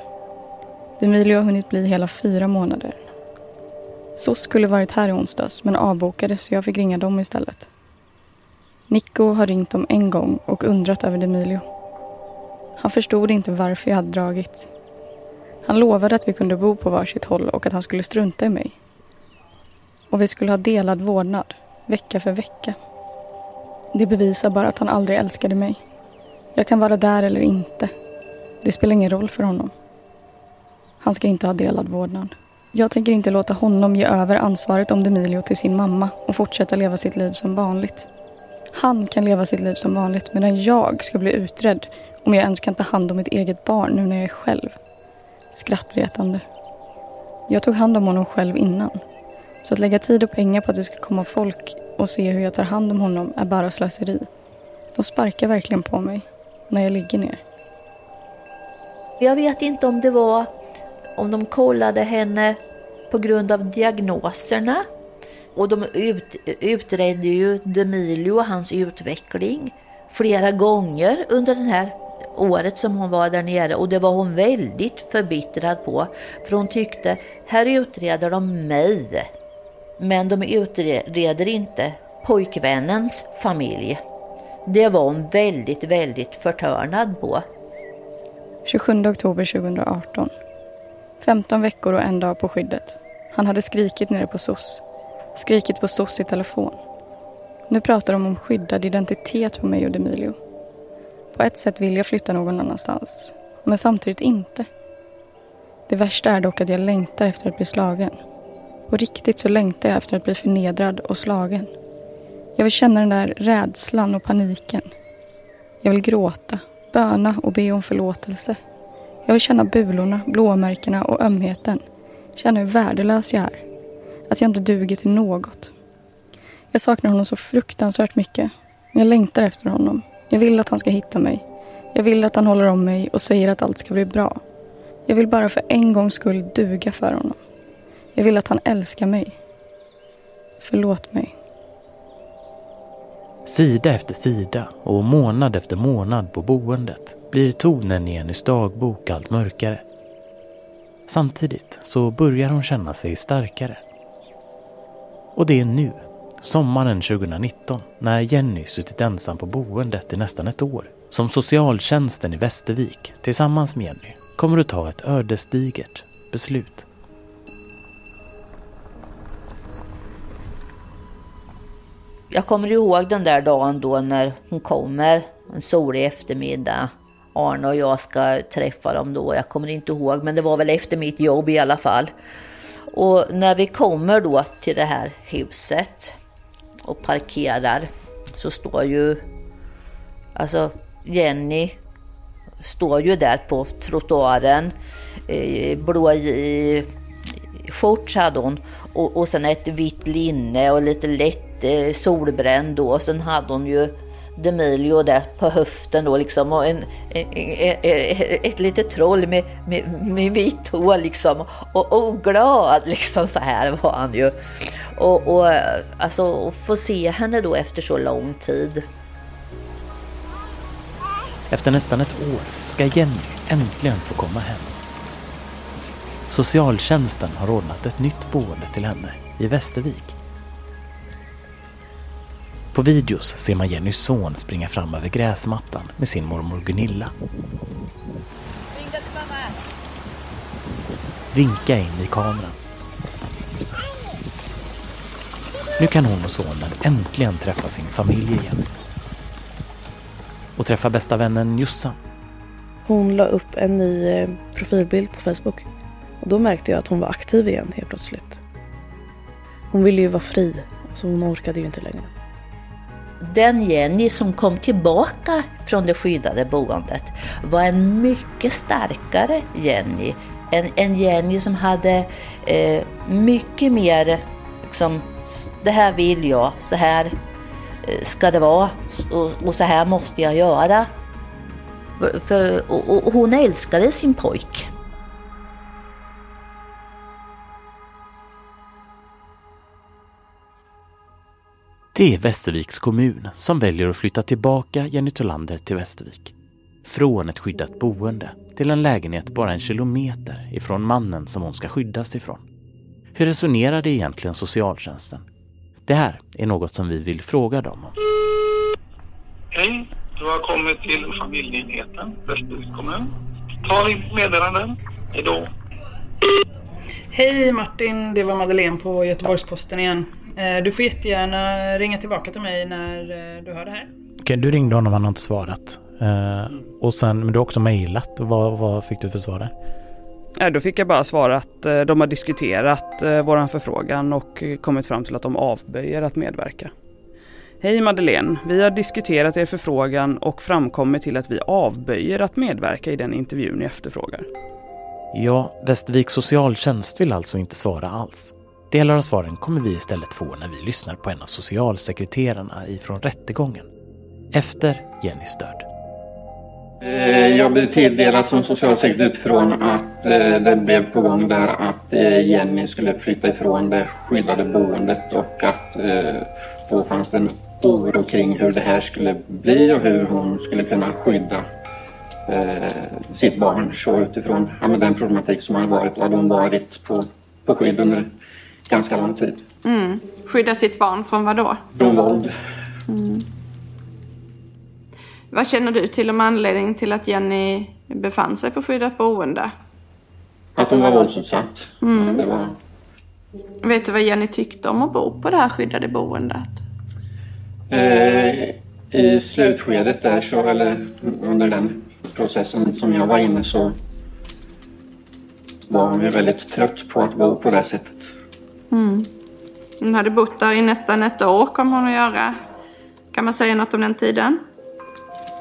Emilio har hunnit bli hela fyra månader. SOS skulle varit här i onsdags men avbokades så jag fick ringa dem istället. Nico har ringt dem en gång och undrat över Demilio. Han förstod inte varför jag hade dragit. Han lovade att vi kunde bo på varsitt håll och att han skulle strunta i mig. Och vi skulle ha delad vårdnad, vecka för vecka. Det bevisar bara att han aldrig älskade mig. Jag kan vara där eller inte. Det spelar ingen roll för honom. Han ska inte ha delad vårdnad. Jag tänker inte låta honom ge över ansvaret om Demilio till sin mamma och fortsätta leva sitt liv som vanligt. Han kan leva sitt liv som vanligt medan jag ska bli utredd om jag ens kan ta hand om mitt eget barn nu när jag är själv. Skrattretande. Jag tog hand om honom själv innan. Så att lägga tid och pengar på att det ska komma folk och se hur jag tar hand om honom är bara slöseri. De sparkar verkligen på mig när jag ligger ner. Jag vet inte om det var om de kollade henne på grund av diagnoserna. Och de ut, utredde ju Demilio och hans utveckling flera gånger under det här året som hon var där nere och det var hon väldigt förbittrad på. För hon tyckte, här utreder de mig. Men de utreder inte pojkvännens familj. Det var hon väldigt, väldigt förtörnad på. 27 oktober 2018. 15 veckor och en dag på skyddet. Han hade skrikit nere på SOS. Skrikit på SOS i telefon. Nu pratar de om skyddad identitet på mig och Demilio. På ett sätt vill jag flytta någon annanstans. Men samtidigt inte. Det värsta är dock att jag längtar efter att bli slagen. På riktigt så längtar jag efter att bli förnedrad och slagen. Jag vill känna den där rädslan och paniken. Jag vill gråta, böna och be om förlåtelse. Jag vill känna bulorna, blåmärkena och ömheten. Känna hur värdelös jag är. Att jag inte duger till något. Jag saknar honom så fruktansvärt mycket. Jag längtar efter honom. Jag vill att han ska hitta mig. Jag vill att han håller om mig och säger att allt ska bli bra. Jag vill bara för en gångs skull duga för honom. Jag vill att han älskar mig. Förlåt mig. Sida efter sida och månad efter månad på boendet blir tonen i Jennys dagbok allt mörkare. Samtidigt så börjar hon känna sig starkare. Och det är nu sommaren 2019, när Jenny suttit ensam på boendet i nästan ett år, som socialtjänsten i Västervik tillsammans med Jenny kommer att ta ett ödesdigert beslut. Jag kommer ihåg den där dagen då när hon kommer, en solig eftermiddag. Arne och jag ska träffa dem då, jag kommer inte ihåg, men det var väl efter mitt jobb i alla fall. Och när vi kommer då till det här huset och parkerar så står ju, alltså Jenny står ju där på trottoaren. Eh, blå i, shorts hade hon och, och sen ett vitt linne och lite lätt eh, solbränd då. Och sen hade hon ju Demilio där på höften då liksom och en, en, en, ett litet troll med, med, med vitt hår liksom och, och glad liksom så här var han ju. Och, och alltså att få se henne då efter så lång tid. Efter nästan ett år ska Jenny äntligen få komma hem. Socialtjänsten har ordnat ett nytt boende till henne i Västervik. På videos ser man Jennys son springa fram över gräsmattan med sin mormor Gunilla. Vinka in i kameran. Nu kan hon och sonen äntligen träffa sin familj igen. Och träffa bästa vännen Jossan. Hon la upp en ny eh, profilbild på Facebook. Och då märkte jag att hon var aktiv igen helt plötsligt. Hon ville ju vara fri, så hon orkade ju inte längre. Den Jenny som kom tillbaka från det skyddade boendet var en mycket starkare Jenny. En, en Jenny som hade eh, mycket mer, liksom, det här vill jag, så här eh, ska det vara och, och så här måste jag göra. För, för och, och hon älskade sin pojk. Det är Västerviks kommun som väljer att flytta tillbaka Jenny Tolander till Västervik. Från ett skyddat boende till en lägenhet bara en kilometer ifrån mannen som hon ska skyddas ifrån. Hur resonerar det egentligen socialtjänsten? Det här är något som vi vill fråga dem om. Hej, du har kommit till familjeenheten, Västerviks kommun. Ta ditt meddelande. Hejdå. Hej Martin, det var Madeleine på Göteborgs-Posten igen. Eh, Du får jättegärna ringa tillbaka till mig när eh, du hör det här. Okej, du ringde honom, han har inte svarat. Eh, och sen, men du har också mejlat. Vad, vad fick du för svar där? Ja, Då fick jag bara svara att de har diskuterat våran förfrågan och kommit fram till att de avböjer att medverka. Hej Madeleine, vi har diskuterat er förfrågan och framkommit till att vi avböjer att medverka i den intervjun ni efterfrågar. Ja, Västerviks socialtjänst vill alltså inte svara alls. Delar av svaren kommer vi istället få när vi lyssnar på en av socialsekreterarna ifrån rättegången. Efter Jennys död. Eh, jag blev tilldelad som socialsekreterare utifrån att eh, det blev på gång där att eh, Jenny skulle flytta ifrån det skyddade boendet och att då fanns det en oro kring hur det här skulle bli och hur hon skulle kunna skydda sitt barn så utifrån ja, den problematik som har varit hade hon varit på, på skydd under ganska lång tid. Mm. Skydda sitt barn från vad då? Från våld. Mm. Vad känner du till om anledningen till att Jenny befann sig på skyddat boende? Att hon var våldsutsatt. Mm. Det var, Vet du vad Jenny tyckte om att bo på det här skyddade boendet? Eh, I slutskedet där så, eller under den processen som jag var inne så var hon ju väldigt trött på att bo på det sättet. Mm. Hon hade bott där i nästan ett år kom hon att göra. Kan man säga något om den tiden?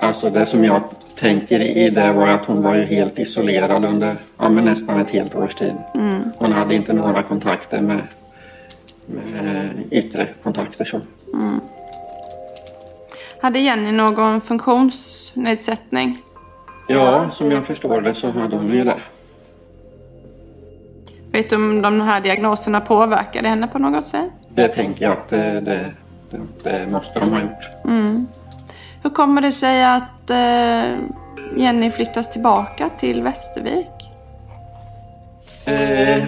Alltså det som jag tänker i det var att hon var ju helt isolerad under ja, nästan ett helt års tid. Mm. Hon hade inte några kontakter med, med yttre kontakter så. Mm. Hade Jenny någon funktionsnedsättning? Ja, som jag förstår det så hade hon ju det. Vet du om de här diagnoserna påverkade henne på något sätt? Det tänker jag att det, det, det, det måste de ha gjort. Mm. Hur kommer det sig att eh, Jenny flyttas tillbaka till Västervik? Eh,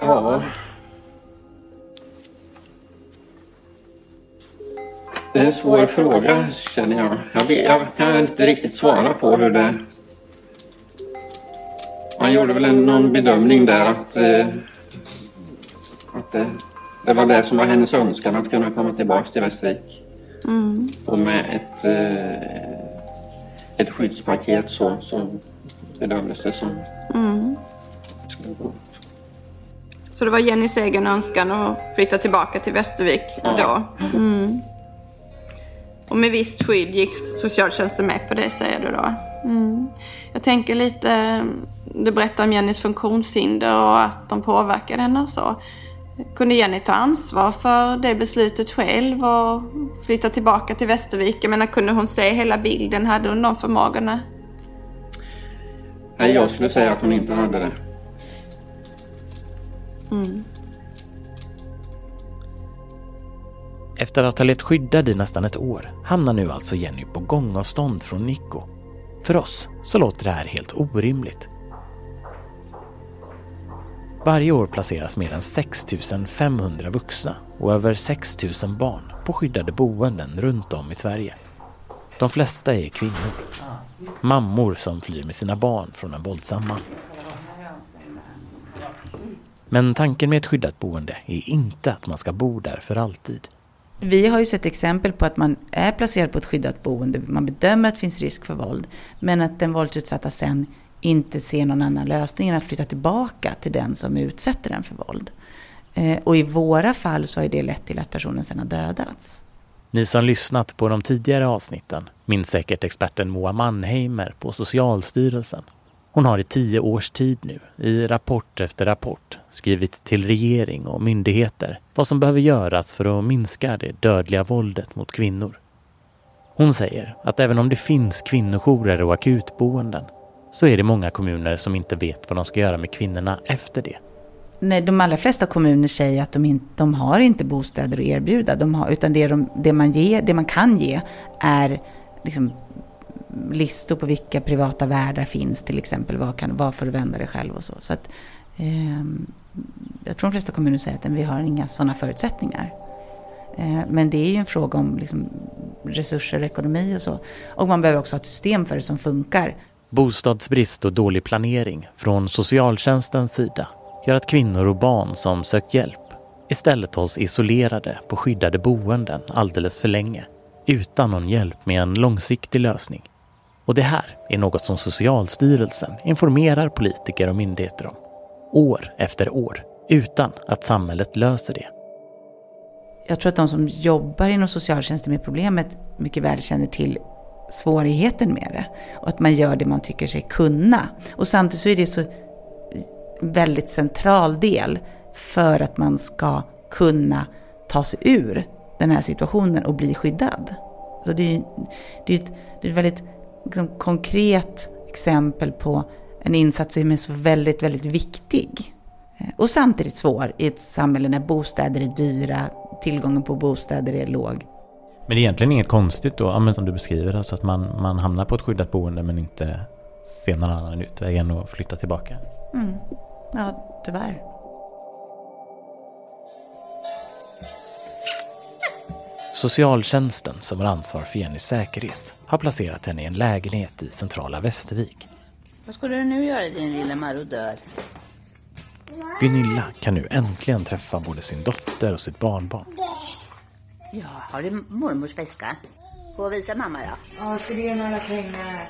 Ja. Det är en svår fråga känner jag. Jag, vet, jag kan inte riktigt svara på hur det... Man gjorde väl en, någon bedömning där att, eh, att det, det var det som var hennes önskan att kunna komma tillbaka till Västervik. Mm. Och med ett, eh, ett skyddspaket så, så bedömdes det som Mm. Så det var Jennys egen önskan att flytta tillbaka till Västervik då? Mm. Och med visst skydd gick socialtjänsten med på det säger du då? Mm. Jag tänker lite, du berättar om Jennys funktionshinder och att de påverkade henne och så. Kunde Jenny ta ansvar för det beslutet själv och flytta tillbaka till Västervik? Jag menar, kunde hon se hela bilden? Hade hon de förmågorna? Nej, jag skulle säga att hon inte hade det. Mm. Efter att ha levt skyddad i nästan ett år hamnar nu alltså Jenny på gångavstånd från Nico. För oss så låter det här helt orimligt. Varje år placeras mer än 6 500 vuxna och över 6 000 barn på skyddade boenden runt om i Sverige. De flesta är kvinnor. Mammor som flyr med sina barn från en våldsam man. Men tanken med ett skyddat boende är inte att man ska bo där för alltid. Vi har ju sett exempel på att man är placerad på ett skyddat boende, man bedömer att det finns risk för våld, men att den våldsutsatta sen inte ser någon annan lösning än att flytta tillbaka till den som utsätter den för våld. Eh, och i våra fall så har det lett till att personen sen har dödats. Ni som lyssnat på de tidigare avsnitten minns säkert experten Moa Mannheimer på Socialstyrelsen. Hon har i tio års tid nu, i rapport efter rapport, skrivit till regering och myndigheter vad som behöver göras för att minska det dödliga våldet mot kvinnor. Hon säger att även om det finns kvinnojourer och akutboenden så är det många kommuner som inte vet vad de ska göra med kvinnorna efter det. Nej, de allra flesta kommuner säger att de, inte, de har inte bostäder att erbjuda, de har, utan det, de, det, man ger, det man kan ge är liksom listor på vilka privata värdar finns till exempel, vad, kan, vad får du vända dig själv och så. så att, eh, jag tror de flesta kommuner säger att vi har inga sådana förutsättningar. Eh, men det är ju en fråga om liksom, resurser, ekonomi och så. Och man behöver också ha ett system för det som funkar. Bostadsbrist och dålig planering från socialtjänstens sida gör att kvinnor och barn som sökt hjälp istället hålls isolerade på skyddade boenden alldeles för länge utan någon hjälp med en långsiktig lösning. Och det här är något som Socialstyrelsen informerar politiker och myndigheter om. År efter år, utan att samhället löser det. Jag tror att de som jobbar inom socialtjänsten med problemet mycket väl känner till svårigheten med det. Och att man gör det man tycker sig kunna. Och samtidigt så är det så väldigt central del för att man ska kunna ta sig ur den här situationen och bli skyddad. Så det är, det är ett, det är ett väldigt liksom, konkret exempel på en insats som är så väldigt, väldigt viktig. Och samtidigt svår i ett samhälle när bostäder är dyra, tillgången på bostäder är låg. Men det är egentligen inget konstigt då, ja, som du beskriver, alltså att man, man hamnar på ett skyddat boende men inte ser någon annan utväg än att flytta tillbaka. Mm. Ja, tyvärr. Socialtjänsten som har ansvar för Jennys säkerhet har placerat henne i en lägenhet i centrala Västervik. Vad skulle du nu göra din lilla marodör? Gunilla kan nu äntligen träffa både sin dotter och sitt barnbarn. Ja, har du mormors väska? Gå och visa mamma då. Ja, ska du ge några pengar?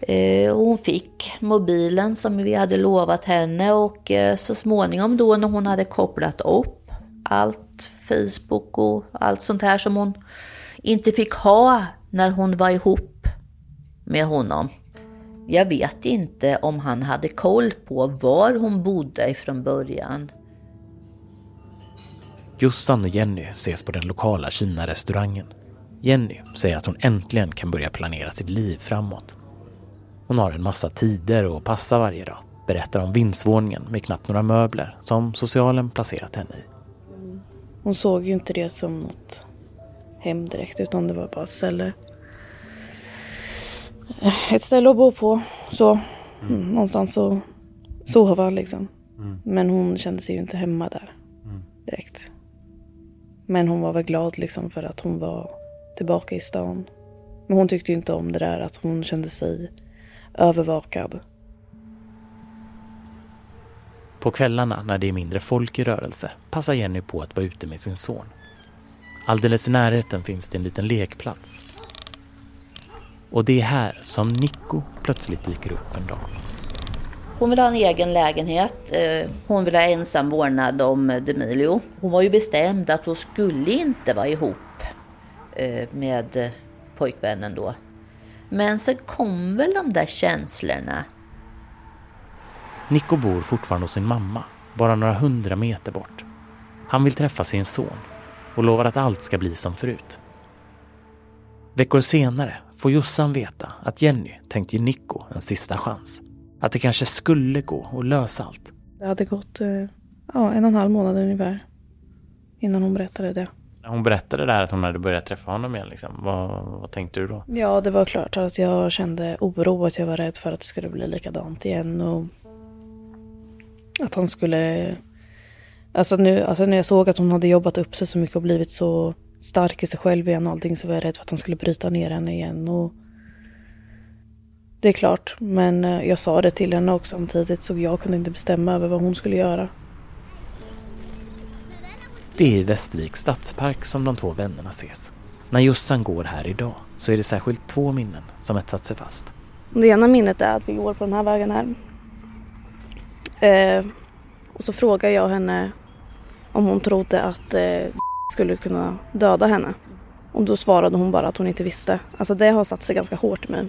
Eh, hon fick mobilen som vi hade lovat henne och eh, så småningom då när hon hade kopplat upp allt, Facebook och allt sånt här som hon inte fick ha när hon var ihop med honom. Jag vet inte om han hade koll på var hon bodde ifrån början. Jossan och Jenny ses på den lokala Kina-restaurangen. Jenny säger att hon äntligen kan börja planera sitt liv framåt. Hon har en massa tider att passa varje dag. Berättar om vindsvåningen med knappt några möbler som socialen placerat henne i. Hon såg ju inte det som något hem direkt utan det var bara ett ställe. Ett ställe att bo på. Så. Mm, någonstans att sova liksom. Mm. Men hon kände sig ju inte hemma där Mm. direkt. Men hon var väl glad liksom för att hon var tillbaka i stan. Men hon tyckte ju inte om det där att hon kände sig övervakad. På kvällarna när det är mindre folk i rörelse passar Jenny på att vara ute med sin son. Alldeles i närheten finns det en liten lekplats. Och det är här som Nico plötsligt dyker upp en dag. Hon vill ha en egen lägenhet. Eh, hon vill ha ensam vårdnad om eh, Demilio. Hon var ju bestämd att hon skulle inte vara ihop eh, med pojkvännen då. Men sen kom väl de där känslorna. Nico bor fortfarande hos sin mamma, bara några hundra meter bort. Han vill träffa sin son och lovar att allt ska bli som förut. Veckor senare får Jossan veta att Jenny tänkt ge Nico en sista chans. Att det kanske skulle gå att lösa allt. Det hade gått eh, ja, en och en halv månad ungefär innan hon berättade det. När hon berättade där att hon hade börjat träffa honom igen, liksom, vad, vad tänkte du då? Ja, det var klart att jag kände oro, att jag var rädd för att det skulle bli likadant igen och att han skulle... Alltså, nu, alltså när jag såg att hon hade jobbat upp sig så mycket och blivit så stark i sig själv igen och allting så var jag rädd för att han skulle bryta ner henne igen och det är klart, men eh, jag sa det till henne också samtidigt så jag kunde inte bestämma över vad hon skulle göra. Det är i Västerviks stadspark som de två vännerna ses. När Jossan går här idag så är det särskilt två minnen som etsat sig fast. Det ena minnet är att vi går på den här vägen här. Eh, och så frågade jag henne om hon trodde att eh, skulle kunna döda henne. Och då svarade hon bara att hon inte visste. Alltså det har satt sig ganska hårt i mig.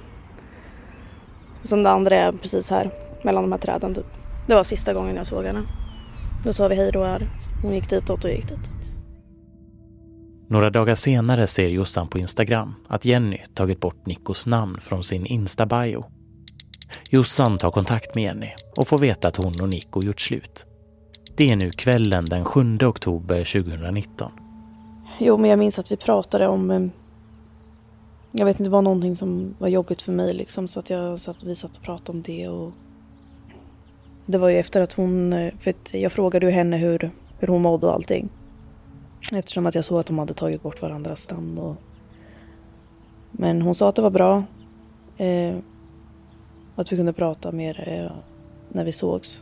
Sen det andra är precis här, mellan de här träden typ. Det var sista gången jag såg henne. Då sa vi hej då här. Hon gick ditåt och gick ditåt. Några dagar senare ser Jossan på Instagram att Jenny tagit bort Nikos namn från sin Insta-bio. Jossan tar kontakt med Jenny och får veta att hon och Nico gjort slut. Det är nu kvällen den 7 oktober 2019. Jo, men jag minns att vi pratade om... Eh, jag vet inte, det var någonting som var jobbigt för mig liksom så att jag satt, vi satt och pratade om det och... Det var ju efter att hon... Eh, för att jag frågade ju henne hur, hur hon mådde och allting. Eftersom att jag såg att de hade tagit bort varandras namn och... Men hon sa att det var bra. Eh, att vi kunde prata mer eh, när vi sågs.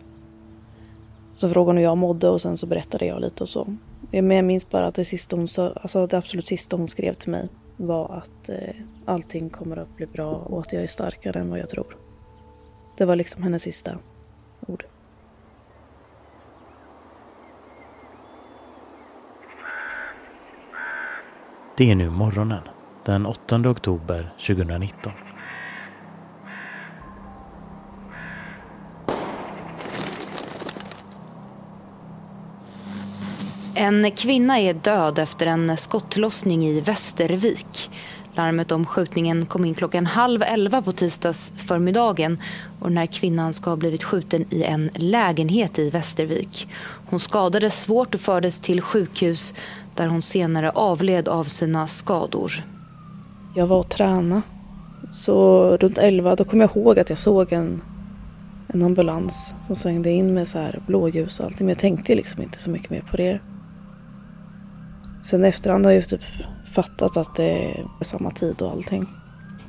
Så frågade hon hur jag mådde och sen så berättade jag lite och så. Men jag minns bara att det, sista hon sa, alltså det absolut sista hon skrev till mig var att eh, allting kommer att bli bra och att jag är starkare än vad jag tror. Det var liksom hennes sista ord. Det är nu morgonen den 8 oktober 2019. En kvinna är död efter en skottlossning i Västervik. Larmet om skjutningen kom in klockan halv elva på tisdags förmiddagen och den här kvinnan ska ha blivit skjuten i en lägenhet i Västervik. Hon skadades svårt och fördes till sjukhus där hon senare avled av sina skador. Jag var och tränade. Så runt 11 då kom jag ihåg att jag såg en, en ambulans som svängde in med så här blåljus och allting. Men jag tänkte liksom inte så mycket mer på det. Sen efterhand har jag typ fattat att det är samma tid och allting.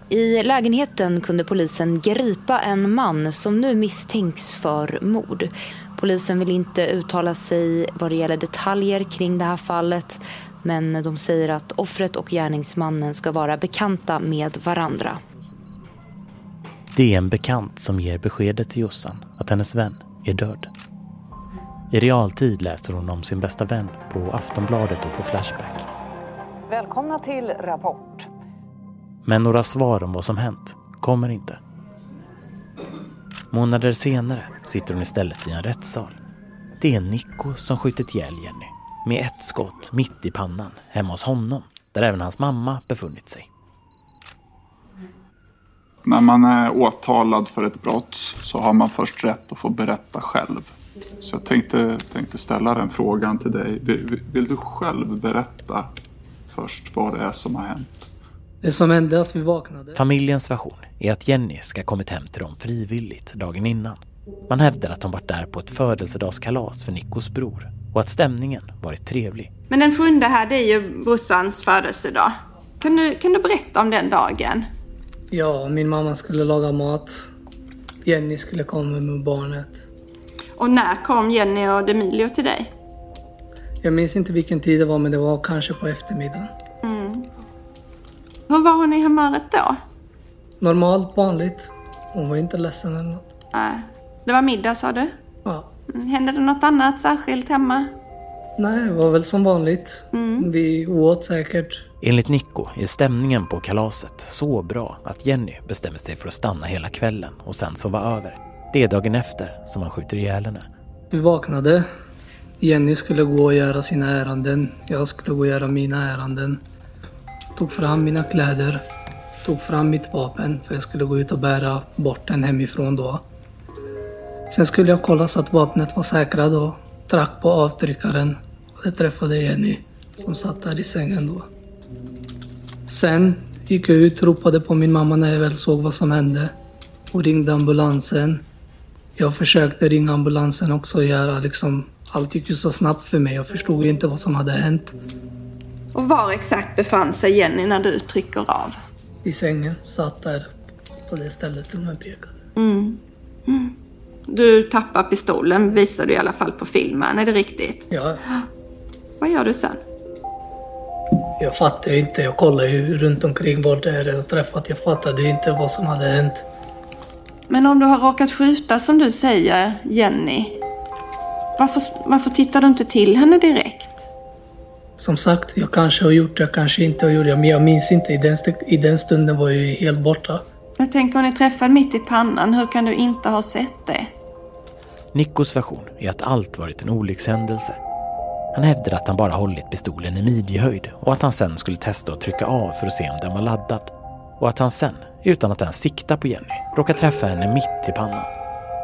I lägenheten kunde polisen gripa en man som nu misstänks för mord. Polisen vill inte uttala sig vad det gäller detaljer kring det här fallet men de säger att offret och gärningsmannen ska vara bekanta med varandra. Det är en bekant som ger beskedet till Jossan att hennes vän är död. I realtid läser hon om sin bästa vän på Aftonbladet och på Flashback. Välkomna till Rapport. Men några svar om vad som hänt kommer inte. Månader senare sitter hon istället i en rättssal. Det är Nico som skjutit ihjäl Jenny med ett skott mitt i pannan hemma hos honom, där även hans mamma befunnit sig. När man är åtalad för ett brott så har man först rätt att få berätta själv. Så jag tänkte, tänkte ställa den frågan till dig. Vill, vill du själv berätta först vad det är som har hänt? Det som hände är att vi vaknade. Familjens version är att Jenny ska ha kommit hem till dem frivilligt dagen innan. Man hävdar att de varit där på ett födelsedagskalas för Nickos bror och att stämningen varit trevlig. Men den sjunde här, det är ju brorsans födelsedag. Kan du, kan du berätta om den dagen? Ja, min mamma skulle laga mat. Jenny skulle komma med barnet. Och när kom Jenny och Demilio till dig? Jag minns inte vilken tid det var, men det var kanske på eftermiddagen. Mm. Hur var hon i humöret då? Normalt, vanligt. Hon var inte ledsen eller något. Nej. Det var middag sa du? Ja. Mm. Hände det något annat särskilt hemma? Nej, det var väl som vanligt. Mm. Vi åt säkert. Enligt Nico är stämningen på kalaset så bra att Jenny bestämmer sig för att stanna hela kvällen och sen sova över. Det är dagen efter som han skjuter ihjäl henne. Vi vaknade. Jenny skulle gå och göra sina ärenden. Jag skulle gå och göra mina ärenden. Tog fram mina kläder. Tog fram mitt vapen för jag skulle gå ut och bära bort den hemifrån då. Sen skulle jag kolla så att vapnet var säkrat och drack på avtryckaren. Och jag träffade Jenny som satt där i sängen då. Sen gick jag ut, ropade på min mamma när jag väl såg vad som hände och ringde ambulansen. Jag försökte ringa ambulansen också och göra liksom, allt gick ju så snabbt för mig. Jag förstod ju inte vad som hade hänt. Och var exakt befann sig Jenny när du trycker av? I sängen, satt där på det stället tummen pekade. Mm. Mm. Du tappar pistolen visar du i alla fall på filmen, är det riktigt? Ja. Vad gör du sen? Jag fattar inte. Jag kollar ju runt omkring vad det är jag träffat. Jag fattade inte vad som hade hänt. Men om du har råkat skjuta som du säger, Jenny. Varför, varför tittar du inte till henne direkt? Som sagt, jag kanske har gjort det, jag kanske inte har gjort det. Men jag minns inte. I den, st- i den stunden var jag ju helt borta. Jag tänker om ni träffade mitt i pannan, hur kan du inte ha sett det? Nikos version är att allt varit en olyckshändelse. Han hävdar att han bara hållit pistolen i midjehöjd och att han sen skulle testa att trycka av för att se om den var laddad. Och att han sen, utan att ens sikta på Jenny, råkar träffa henne mitt i pannan.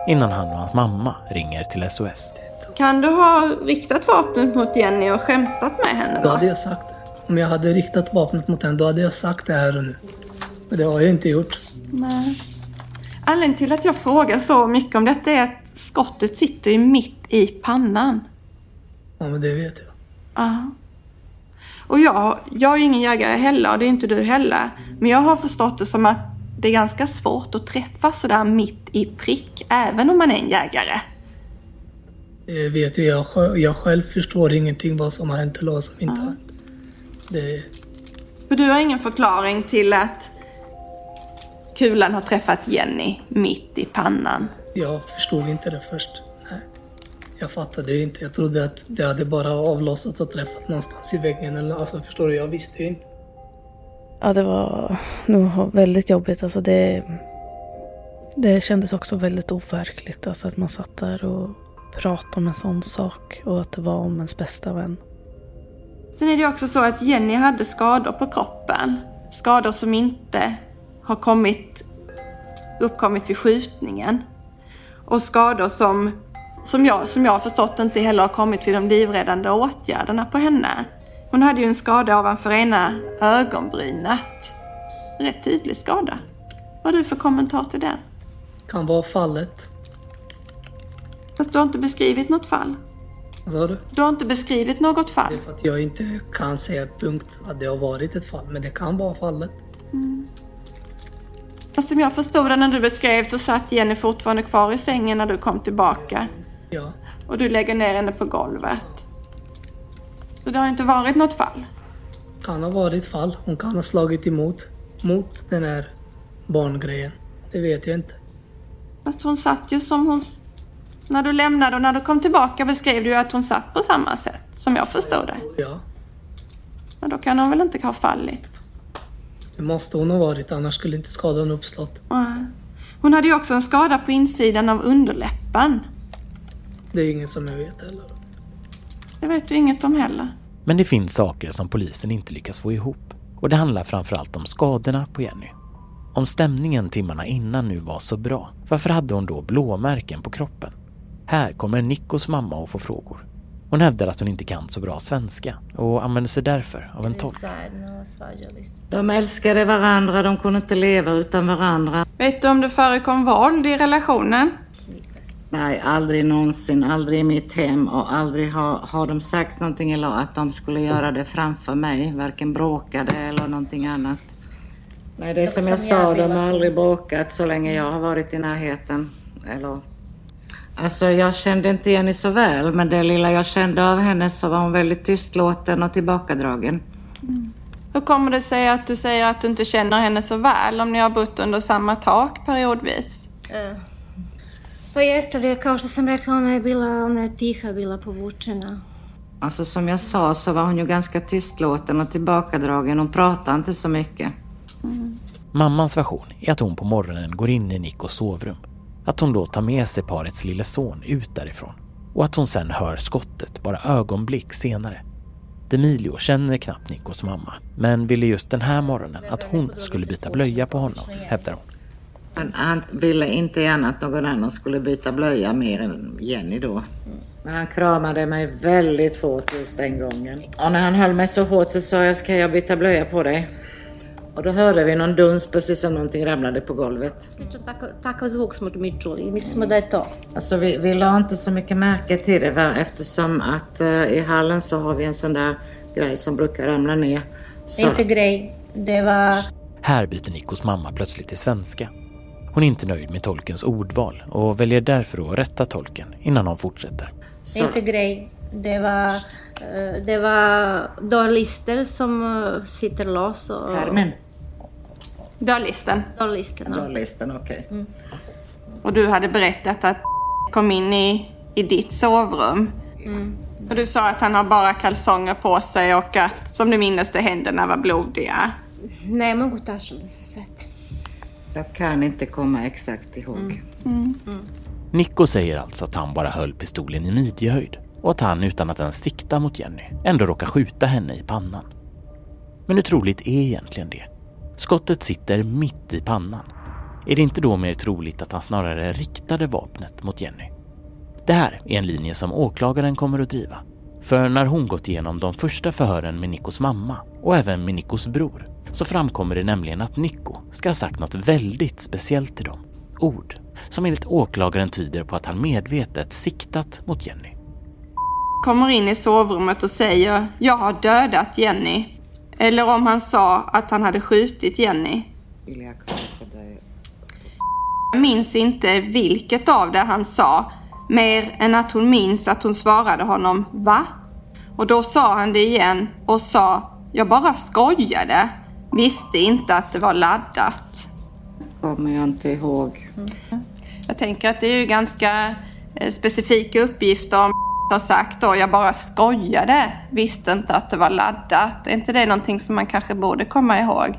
Innan han och hans mamma ringer till SOS. Kan du ha riktat vapnet mot Jenny och skämtat med henne Då då? hade jag sagt det. Om jag hade riktat vapnet mot henne, då hade jag sagt det här och nu. Men det har jag inte gjort. Nej. Anledningen till att jag frågar så mycket om detta är att skottet sitter ju mitt i pannan. Ja, men det vet jag. Ja. Och jag, jag är ingen jägare heller och det är inte du heller. Men jag har förstått det som att det är ganska svårt att träffa sådär mitt i prick, även om man är en jägare. Det vet ju jag, själv- jag själv förstår ingenting vad som har hänt eller vad som inte har hänt. Det, För du har ingen förklaring till att kulan har träffat Jenny mitt i pannan. jag förstod inte det först. Jag fattade ju inte. Jag trodde att det hade bara avlossat och träffat någonstans i väggen. Eller, alltså förstår du, jag visste ju inte. Ja, det var nog väldigt jobbigt. Alltså det, det kändes också väldigt overkligt. Alltså att man satt där och pratade om en sån sak och att det var om ens bästa vän. Sen är det också så att Jenny hade skador på kroppen. Skador som inte har kommit, uppkommit vid skjutningen. Och skador som, som, jag, som jag har förstått inte heller har kommit vid de livräddande åtgärderna på henne. Hon hade ju en skada ovanför ena ögonbrynet. Rätt tydlig skada. Vad har du för kommentar till den? Kan vara fallet. Fast du har inte beskrivit något fall. Vad sa du? Du har inte beskrivit något fall. För att jag inte kan säga punkt att det har varit ett fall. Men det kan vara fallet. Mm. Fast som jag förstod det när du beskrev så satt Jenny fortfarande kvar i sängen när du kom tillbaka. Ja. Och du lägger ner henne på golvet. Så det har inte varit något fall. Kan ha varit fall. Hon kan ha slagit emot. Mot den här barngrejen. Det vet jag inte. Fast hon satt ju som hon... När du lämnade och när du kom tillbaka beskrev du ju att hon satt på samma sätt. Som jag förstod det. Ja. Men då kan hon väl inte ha fallit? Det måste hon ha varit. Annars skulle inte skadan uppstått. Hon hade ju också en skada på insidan av underläppen. Det är ingen som jag vet heller. Det vet du inget om heller. Men det finns saker som polisen inte lyckas få ihop. Och det handlar framförallt om skadorna på Jenny. Om stämningen timmarna innan nu var så bra, varför hade hon då blåmärken på kroppen? Här kommer Nikos mamma att få frågor. Hon hävdar att hon inte kan så bra svenska och använder sig därför av en tolk. De älskade varandra, de kunde inte leva utan varandra. Vet du om det förekom våld i relationen? Nej, aldrig någonsin, aldrig i mitt hem och aldrig har, har de sagt någonting eller att de skulle göra det framför mig, varken bråkade eller någonting annat. Nej, det är som jag sa, de har aldrig bråkat så länge jag har varit i närheten. Eller... Alltså, jag kände inte Jenny så väl, men det lilla jag kände av henne så var hon väldigt tystlåten och tillbakadragen. Hur kommer det sig att du säger att du inte känner henne så väl om ni har bott under samma tak periodvis? Pa jeste li, kao što sam rekla, ona je bila, ona je tiha bila povučena. Alltså som jag sa så var hon ju ganska tystlåten och tillbakadragen. Hon pratade inte så mycket. Mammans version är att hon på morgonen går in i Nikos sovrum. Att hon då tar med sig parets lille son ut därifrån. Och att hon sen hör skottet bara ögonblick senare. Demilio känner knappt Nikos mamma, men ville just den här morgonen att hon skulle byta blöja på honom, hävdar hon. Han, han ville inte gärna att någon annan skulle byta blöja mer än Jenny då. Men han kramade mig väldigt hårt just den gången. Och när han höll mig så hårt så sa jag, ska jag byta blöja på dig? Och då hörde vi någon duns precis som någonting ramlade på golvet. Sličan takav, takav zvuk smo mi čuli i mislimo da je to. Alltså vi, vi la inte så mycket märke till det va? eftersom att eh, i hallen så har vi en sån där grej som brukar ramla ner. Så, Inte grej, det var... Här byter Nikos mamma plötsligt till svenska. Hon är inte nöjd med tolkens ordval och väljer därför att rätta tolken innan hon fortsätter. Inte grej, det var... eh, Det var dörrlister som eh, sitter loss och... Carmen. Dörrlisten? Dörrlisten, ja. Dörrlisten, okej. Och du hade berättat att kom in i, i ditt sovrum. Mm. Och du sa att han har bara kalsonger på sig och att, som du minns det, händerna var blodiga. Ne mogu tačno da se setim. Jag kan inte komma exakt ihåg. Nico säger alltså att han bara höll pistolen i midjehöjd och att han utan att ens sikta mot Jenny ändå råkar skjuta henne i pannan. Men hur troligt är egentligen det? Skottet sitter mitt i pannan. Är det inte då mer troligt att han snarare riktade vapnet mot Jenny? Det här är en linje som åklagaren kommer att driva. För när hon gått igenom de första förhören med Nikos mamma och även med Nikos bror så framkommer det nämligen att Nico ska ha sagt något väldigt speciellt till dem. Ord som enligt åklagaren tyder på att han medvetet siktat mot Jenny. Kommer in i sovrummet och säger jag har dödat Jenny. Eller om han sa att han hade skjutit Jenny. Jag minns inte vilket av det han sa. Mer än att hon minns att hon svarade honom va? Och då sa han det igen och sa jag bara skojade. Visste inte att det var laddat. Kommer jag inte ihåg. Jag tänker att det är ju ganska eh, specifika uppgifter om har sagt då jag bara skojade. Visste inte att det var laddat. Är inte det någonting som man kanske borde komma ihåg?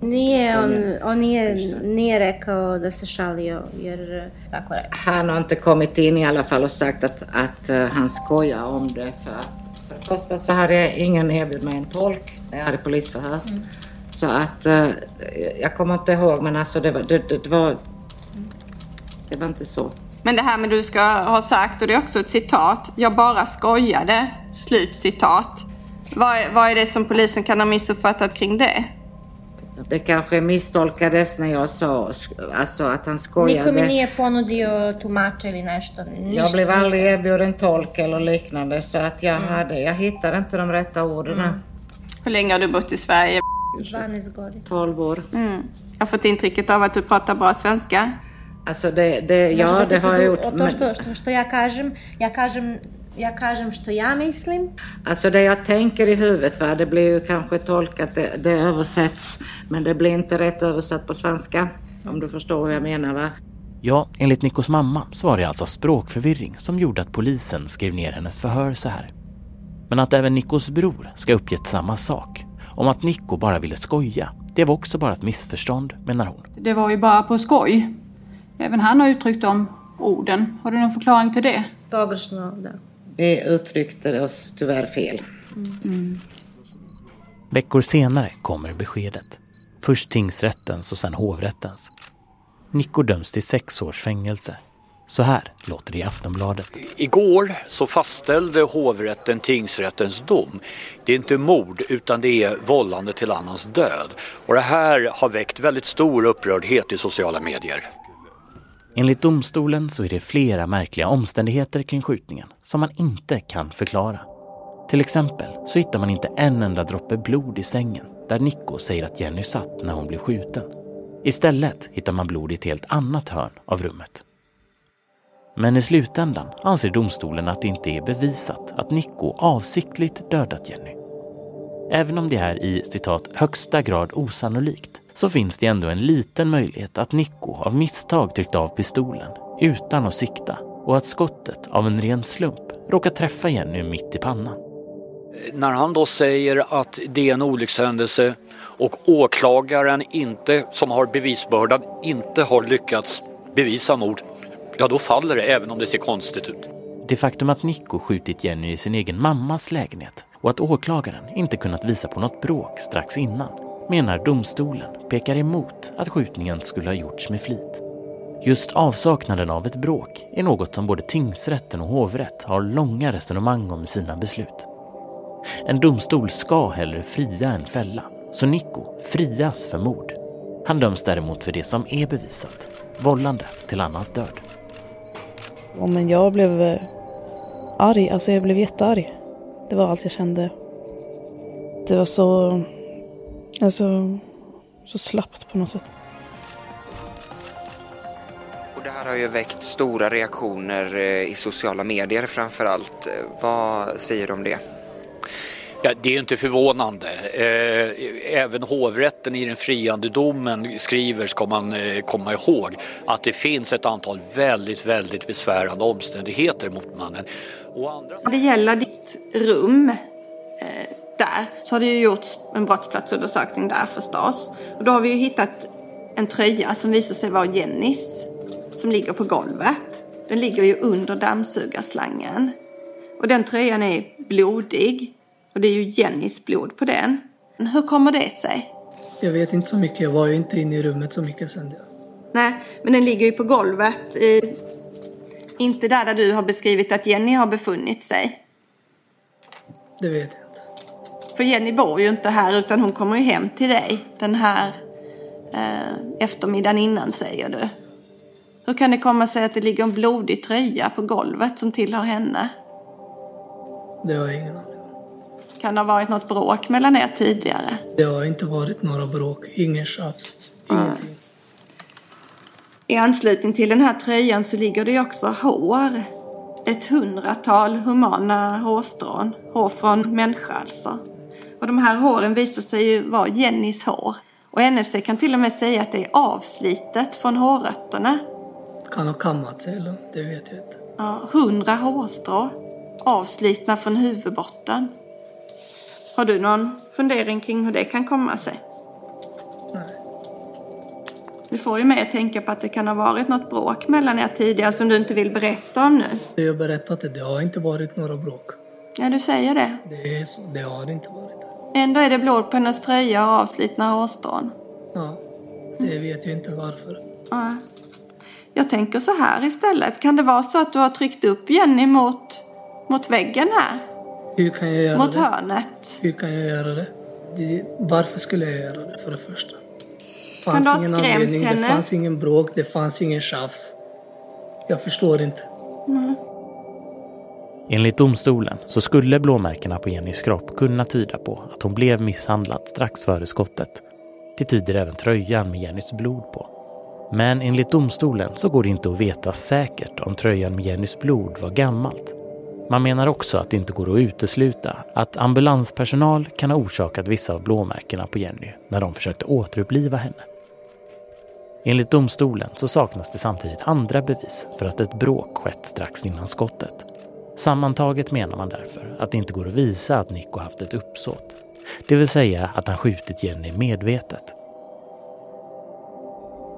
Nije, on, on nije, nije rekao da se šalio, jer eh, tako je. Han har inte kommit in i alla fall och sagt att, att eh, han skojar om det. För att för det första så hade jag ingen erbjudit mig en tolk när jag hade polisförhör. Så att eh, jag kommer inte ihåg men alltså det var, det, det, det var, det var inte så. Men det här med du ska ha sagt, och det är också ett citat, jag bara skojade, slutcitat. Vad är, vad är det som polisen kan ha missuppfattat kring det? Det kanske misstolkades när jag sa alltså, att han skojade. Nešto. Jag blev aldrig erbjuden tolk eller liknande så att jag, hade, jag hittade inte de rätta orden. Hur länge har du bott i Sverige? 12 godina. 12 år. Mm. Jag har fått intrycket av att du pratar bra svenska. Alltså det, det, ja Možda det har jag gjort. Men, ja ja ja ja alltså det jag tänker i huvudet, va, det blir ju kanske tolkat, det, det översätts, men det blir inte rätt översatt på svenska. Om du förstår hur jag menar va? Ja, enligt Nikos mamma så var det alltså språkförvirring som gjorde att polisen skrev ner hennes förhör så här. Men att även Nikos bror ska uppgett samma sak, om att Niko bara ville skoja, det var också bara ett missförstånd, menar hon. Det var ju bara på skoj. Även han har uttryckt de orden. Har du någon förklaring till det? Vi uttryckte oss tyvärr fel. Veckor senare kommer beskedet. Först tingsrättens och sen hovrättens. Niko döms till sex års fängelse. Så här låter det i Aftonbladet. Igår så fastställde hovrätten tingsrättens dom. Det är inte mord utan det är vållande till annans död. Och det här har väckt väldigt stor upprördhet i sociala medier. Enligt domstolen så är det flera märkliga omständigheter kring skjutningen som man inte kan förklara. Till exempel så hittar man inte en enda droppe blod i sängen där Nico säger att Jenny satt när hon blev skjuten. Istället hittar man blod i ett helt annat hörn av rummet. Men i slutändan anser domstolen att det inte är bevisat att Nico avsiktligt dödat Jenny. Även om det är i citat högsta grad osannolikt så finns det ändå en liten möjlighet att Nico av misstag tryckt av pistolen utan att sikta och att skottet av en ren slump råkar träffa Jenny mitt i pannan. När han då säger att det är en olyckshändelse och åklagaren inte, som har bevisbördan, inte har lyckats bevisa mord, ja då faller det även om det ser konstigt ut. Det faktum att Nico skjutit Jenny i sin egen mammas lägenhet och att åklagaren inte kunnat visa på något bråk strax innan menar domstolen pekar emot att skjutningen skulle ha gjorts med flit. Just avsaknaden av ett bråk är något som både tingsrätten och hovrätt har långa resonemang om i sina beslut. En domstol ska hellre fria än fälla, så Nico frias för mord. Han döms däremot för det som är bevisat, vållande till annans död. Och men jag blev eh, arg, alltså jag blev jättearg. Det var allt jag kände. Det var så, alltså, så slappt på något sätt. Och det här har ju väckt stora reaktioner eh, i sociala medier framför allt. Eh, vad säger du om det? Ja, det är inte förvånande. Eh, även hovrätten i den friande domen skriver, ska man eh, komma ihåg, att det finns ett antal väldigt, väldigt besvärande omständigheter mot mannen. Och andra... Det gäller ditt rum. Eh, där så har det ju gjorts en brottsplatsundersökning där förstås. Och då har vi ju hittat en tröja som visar sig vara Jennys. Som ligger på golvet. Den ligger ju under dammsugarslangen. Och den tröjan är blodig. Och det är ju Jennys blod på den. Hur kommer det sig? Jag vet inte så mycket. Jag var ju inte inne i rummet så mycket sen. Nej, men den ligger ju på golvet. I, inte där, där du har beskrivit att Jenny har befunnit sig. Det vet jag inte. För Jenny bor ju inte här utan hon kommer ju hem till dig den här eh, eftermiddagen innan säger du. Hur kan det komma sig att det ligger en blodig tröja på golvet som tillhör henne? Det har jag ingen aning kan det ha varit något bråk mellan er tidigare? Det har inte varit några bråk, ingen tjafs, ingenting. Mm. I anslutning till den här tröjan så ligger det också hår. Ett hundratal humana hårstrån. Hår från människa alltså. Och de här håren visar sig ju vara Jennys hår. Och NFC kan till och med säga att det är avslitet från hårrötterna. Kan ha kammat sig eller? Det vet jag inte. Ja, hundra hårstrå. Avslitna från huvudbotten. Har du någon fundering kring hur det kan komma sig? Nej. Du får ju mig att tänka på att det kan ha varit något bråk mellan er tidigare som du inte vill berätta om nu. Det jag berättat det, det har inte varit några bråk. Ja, du säger det. Det, är så, det har det inte varit. Ändå är det blod på hennes tröja och avslitna hårstrån. Ja, det vet jag inte varför. Ja. Jag tänker så här istället. Kan det vara så att du har tryckt upp Jenny mot, mot väggen här? Hur kan jag göra Mot det? hörnet. Hur kan jag göra det? det? Varför skulle jag göra det för det första? Det fanns kan du skrämt anledning, henne? Det fanns ingen bråk, det fanns ingen tjafs. Jag förstår inte. Mm. Enligt domstolen så skulle blåmärkena på Jennys kropp kunna tyda på att hon blev misshandlad strax före skottet. Det tyder även tröjan med Jennys blod på. Men enligt domstolen så går det inte att veta säkert om tröjan med Jennys blod var gammalt man menar också att det inte går att utesluta att ambulanspersonal kan ha orsakat vissa av blåmärkena på Jenny när de försökte återuppliva henne. Enligt domstolen så saknas det samtidigt andra bevis för att ett bråk skett strax innan skottet. Sammantaget menar man därför att det inte går att visa att Nico haft ett uppsåt. Det vill säga att han skjutit Jenny medvetet.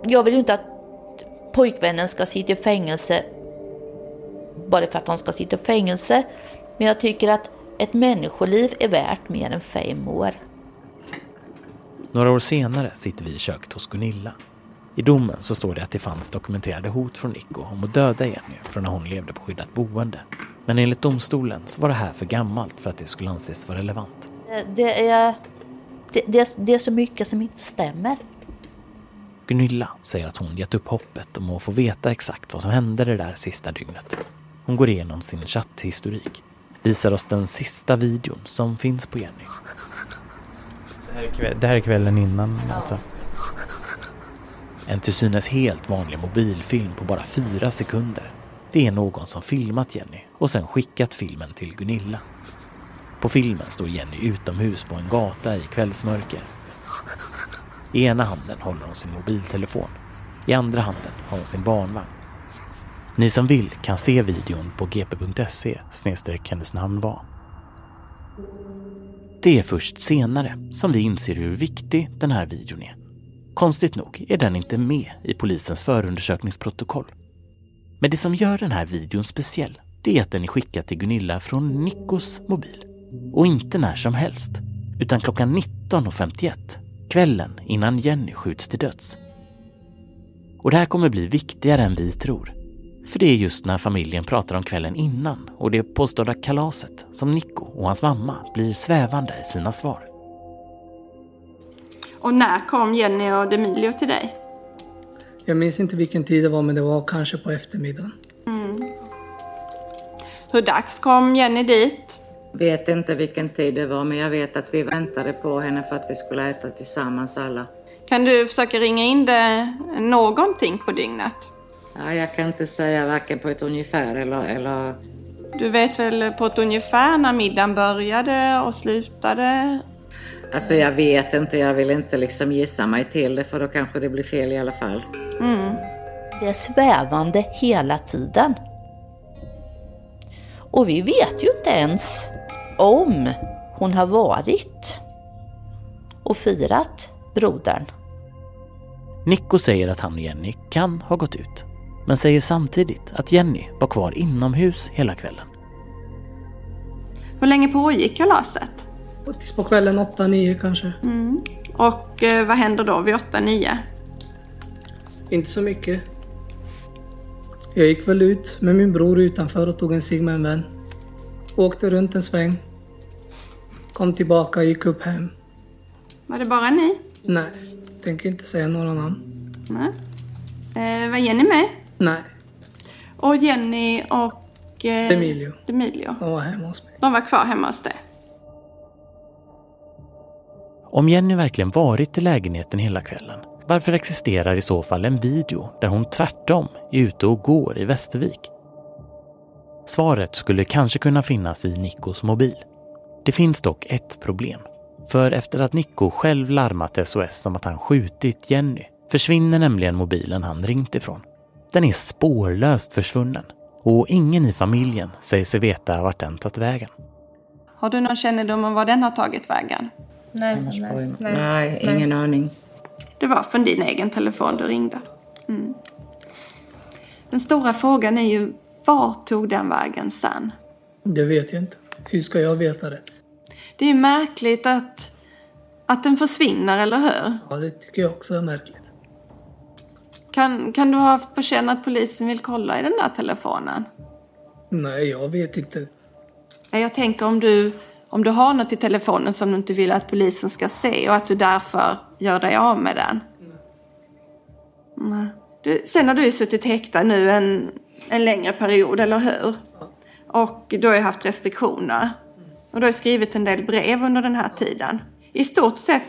Jag vill ju inte att pojkvännen ska sitta i fängelse bara för att han ska sitta i fängelse. Men jag tycker att ett människoliv är värt mer än fem år. Några år senare sitter vi i köket hos Gunilla. I domen så står det att det fanns dokumenterade hot från Nico om att döda Jenny från när hon levde på skyddat boende. Men enligt domstolen så var det här för gammalt för att det skulle anses vara relevant. Det är, det, det, det är så mycket som inte stämmer. Gunilla säger att hon gett upp hoppet om att få veta exakt vad som hände det där sista dygnet. Hon går igenom sin chatthistorik, visar oss den sista videon som finns på Jenny. Det här är, kväll, det här är kvällen innan alltså. En till synes helt vanlig mobilfilm på bara fyra sekunder. Det är någon som filmat Jenny och sen skickat filmen till Gunilla. På filmen står Jenny utomhus på en gata i kvällsmörker. I ena handen håller hon sin mobiltelefon. I andra handen har hon sin barnvagn. Ni som vill kan se videon på gp.se hennes namn var. Det är först senare som vi inser hur viktig den här videon är. Konstigt nog är den inte med i polisens förundersökningsprotokoll. Men det som gör den här videon speciell, det är att den är skickad till Gunilla från Nikos mobil. Och inte när som helst, utan klockan 19.51, kvällen innan Jenny skjuts till döds. Och det här kommer bli viktigare än vi tror. För det är just när familjen pratar om kvällen innan och det påstådda kalaset som Nico och hans mamma blir svävande i sina svar. Och när kom Jenny och Demilio till dig? Jag minns inte vilken tid det var men det var kanske på eftermiddagen. Mm. Hur dags kom Jenny dit? Vet inte vilken tid det var men jag vet att vi väntade på henne för att vi skulle äta tillsammans alla. Kan du försöka ringa in det någonting på dygnet? Ja, jag kan inte säga varken på ett ungefär eller, eller... Du vet väl på ett ungefär när middagen började och slutade? Alltså jag vet inte, jag vill inte liksom gissa mig till det för då kanske det blir fel i alla fall. Mm. Det är svävande hela tiden. Och vi vet ju inte ens om hon har varit och firat brodern. Nico säger att han och Jenny kan ha gått ut, men säger samtidigt att Jenny var kvar inomhus hela kvällen. Hur länge pågick kalaset? Tills på kvällen 8-9 kanske. Mm. Och eh, vad händer då vid 8-9? Inte så mycket. Jag gick väl ut med min bror utanför och tog en cigg med en vän. Åkte runt en sväng. Kom tillbaka och gick upp hem. Var det bara ni? Nej, tänker inte säga några namn. Nej. Eh, var Jenny med? Nej, Och Jenny och... Eh, Emilio. Emilio. De var hemma hos mig. De var kvar hemma hos dig? Om Jenny verkligen varit i lägenheten hela kvällen, varför existerar i så fall en video där hon tvärtom är ute och går i Västervik? Svaret skulle kanske kunna finnas i Nickos mobil. Det finns dock ett problem. För efter att Nico själv larmat SOS om att han skjutit Jenny försvinner nämligen mobilen han ringt ifrån. Den är spårlöst försvunnen och ingen i familjen säger sig veta vart den tagit vägen. Har du någon kännedom om var den har tagit vägen? Nej, som helst. Nej, ingen aning. Det var från din egen telefon du ringde. Mm. Den stora frågan är ju, vart tog den vägen sen? Det vet jag inte. Hur ska jag veta det? Det är ju märkligt att, att den försvinner, eller hur? Ja, det tycker jag också är märkligt. Kan, kan du ha haft på känn att polisen vill kolla i den där telefonen? Nej, jag vet inte. Jag tänker om du, om du har något i telefonen som du inte vill att polisen ska se och att du därför gör dig av med den. Nej. Du, sen har du ju suttit häktad nu en, en längre period, eller hur? Och du har ju haft restriktioner. Och du har skrivit en del brev under den här tiden. I stort sett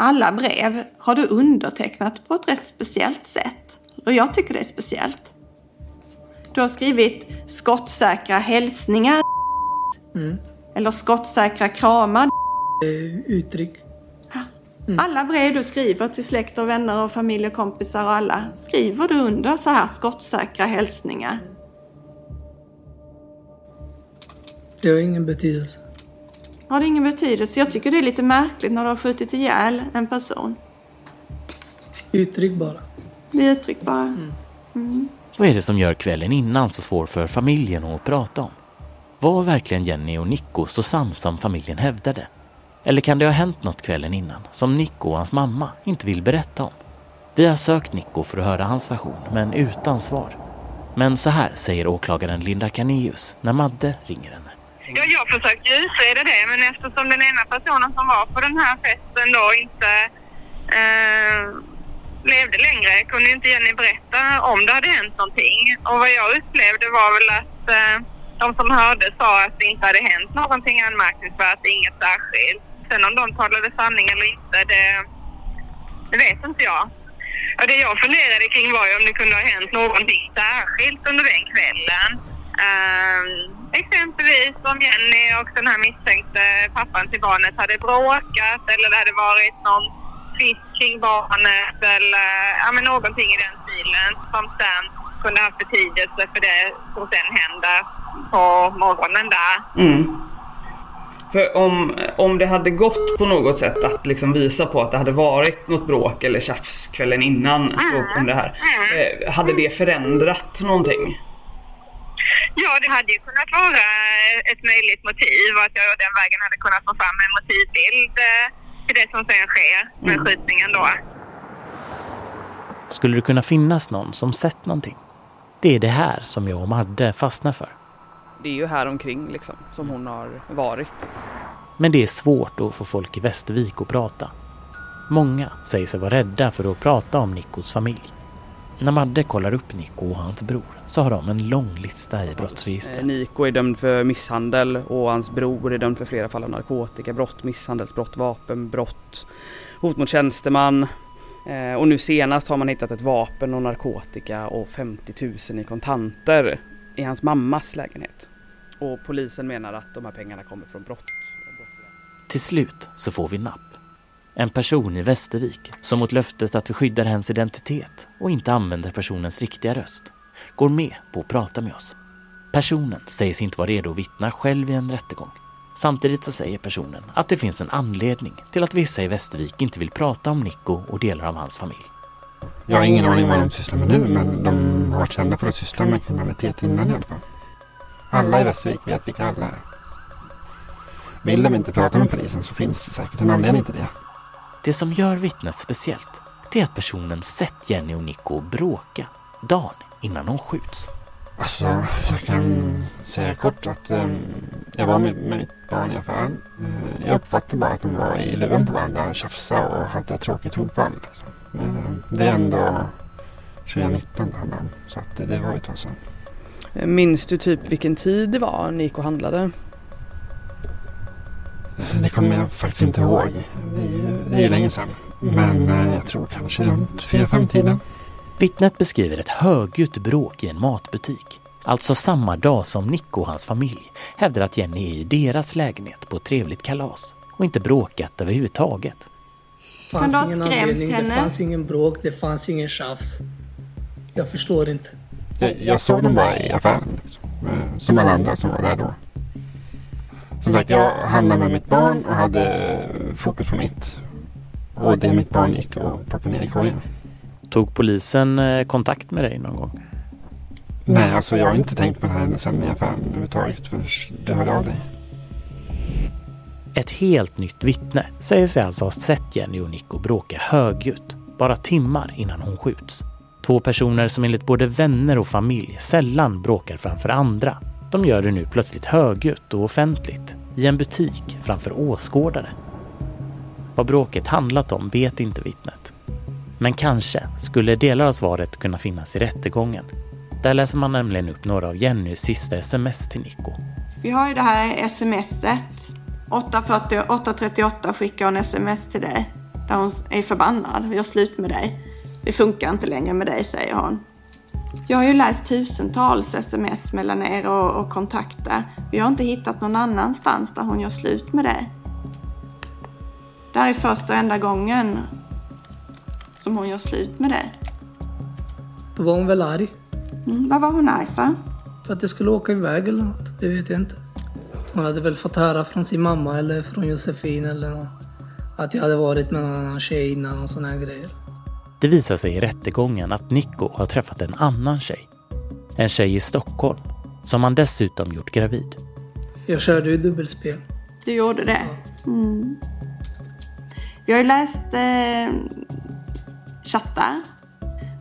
alla brev har du undertecknat på ett rätt speciellt sätt. Och jag tycker det är speciellt. Du har skrivit skottsäkra hälsningar. Mm. Eller skottsäkra kramar. Eh, Uttryck. Alla brev du skriver till släkt och vänner och familj och kompisar och alla skriver du under så här skottsäkra hälsningar. Det har ingen betydelse. Har det ingen betydelse? Jag tycker det är lite märkligt när du har skjutit ihjäl en person. Uttryck bara. Det är uttryck bara. Mm. Vad är det som gör kvällen innan så svår för familjen att prata om? Var verkligen Jenny och Nico så sams som familjen hävdade? Eller kan det ha hänt något kvällen innan som Nico och hans mamma inte vill berätta om? Vi har sökt Nico för att höra hans version, men utan svar. Men så här säger åklagaren Linda Carneus när Madde ringer henne. Ja, jag försökte utreda det, men eftersom den ena personen som var på den här festen då inte eh, levde längre kunde inte Jenny berätta om det hade hänt någonting. Och vad jag upplevde var väl att eh, de som hörde sa att det inte hade hänt någonting anmärkningsvärt, inget särskilt. Sen om de talade sanning eller inte, det, det vet inte jag. Och det jag funderade kring var ju om det kunde ha hänt någonting särskilt under den kvällen. Ehm, exempelvis om Jenny och den här misstänkte pappan till barnet hade bråkat eller det hade varit någon tvist kring barnet eller ja, men någonting i den stilen som sen kunde ha betydelse för det som sen hände på morgonen där. Mm. För om, om det hade gått på något sätt att liksom visa på att det hade varit något bråk eller tjafs kvällen innan om det här. Eh, hade det förändrat någonting? Ja, det hade ju kunnat vara ett möjligt motiv att jag den vägen hade kunnat få fram en motivbild eh, till det som sen sker med Mm. skjutningen då. Skulle det kunna finnas någon som sett någonting? Det är det här som jag och Madde fastnar för. Det är ju här omkring liksom som hon har varit. Men det är svårt att få folk i Västervik att prata. Många säger sig vara rädda för att prata om Nickos familj. När Madde kollar upp Nico och hans bror så har de en lång lista i brottsregistret. Eh, Nico är dömd för misshandel och hans bror är dömd för flera fall av narkotikabrott, misshandelsbrott, vapenbrott, hot mot tjänsteman. Eh, Och nu senast har man hittat ett vapen och narkotika och 50 000 i kontanter i hans mammas lägenhet. Och polisen menar att de här pengarna kommer från brott. Till slut så får vi napp. En person i Västervik som mot löftet att vi skyddar hens identitet och inte använder personens riktiga röst går med på att prata med oss. Personen sägs inte vara redo att vittna själv i en rättegång. Samtidigt så säger personen att det finns en anledning till att vissa i Västervik inte vill prata om Nico och delar av hans familj. Jag har ingen aning vad de sysslar med nu men de har varit kända för att syssla med kriminalitet innan i alla fall. Alla i Västervik vet vilka alla är. Vill de inte prata med polisen så finns det säkert en anledning till det. Det som gör vittnet speciellt det är att personen sett Jenny och Nico bråka dagen innan hon skjuts. Alltså, jag kan säga kort att eh, jag var med, mitt barn i affären. Eh, jag uppfattade bara att de var i luven på varandra, tjafsade och hade ett tråkigt ordval. Liksom. Eh, det är ändå 2019 det handlar om, så att det, det var ju ett tag sedan. Minns du typ vilken tid det var Nico handlade? Det kommer jag faktiskt inte ihåg. Det är ju, det är ju länge sedan. Men eh, jag tror kanske runt 4-5 tiden. Vittnet beskriver ett högljutt bråk i en matbutik. Alltså samma dag som Nico och hans familj hävdar att Jenny är i deras lägenhet på ett trevligt kalas och inte bråkat överhuvudtaget. Det Kan du ha ingen skrämt anledning, henne? Det fanns ingen bråk, det fanns ingen tjafs. Jag förstår inte. Jag, jag såg dem bara i affären. Liksom. Eh, Som alla andra som var där då. Som sagt, jag handlade med mitt barn och hade eh, fokus på mitt. Och det mitt barn gick och plockade ner i korgen. Tog polisen eh, kontakt med dig någon gång? Nej, alltså jag har inte tänkt på den här händelsen i affären överhuvudtaget förrän du hörde av dig. Ett helt nytt vittne säger sig alltså ha sett Jenny och Nico bråka högljutt bara timmar innan hon skjuts. Två personer som enligt både vänner och familj sällan bråkar framför andra. De gör det nu plötsligt högljutt och offentligt i en butik framför åskådare. Vad bråket handlat om vet inte vittnet. Men kanske skulle delar av svaret kunna finnas i rättegången. Där läser man nämligen upp några av Jennys sista sms till Nico. Vi har ju det här smset. 8.38 skickar hon sms till dig. Där hon är förbannad. Vi har slut med dig. Det funkar inte längre med dig, säger hon. Jag har ju läst tusentals sms mellan er och, och kontakter. Vi har inte hittat någon annanstans där hon gör slut med dig. Det här är första och enda gången som hon gör slut med dig. Då var hon väl arg. Mm, vad var hon arg för? För att jag skulle åka iväg eller något. Det vet jag inte. Hon hade väl fått höra från sin mamma eller från Josefin eller något. Att jag hade varit med någon annan tjej innan och såna här grejer. Det visar sig i rättegången att Nico har träffat en annan tjej. En tjej i Stockholm som han dessutom gjort gravid. Jag körde ju dubbelspel. Du gjorde det? Mm. Vi har ju läst eh, chattar.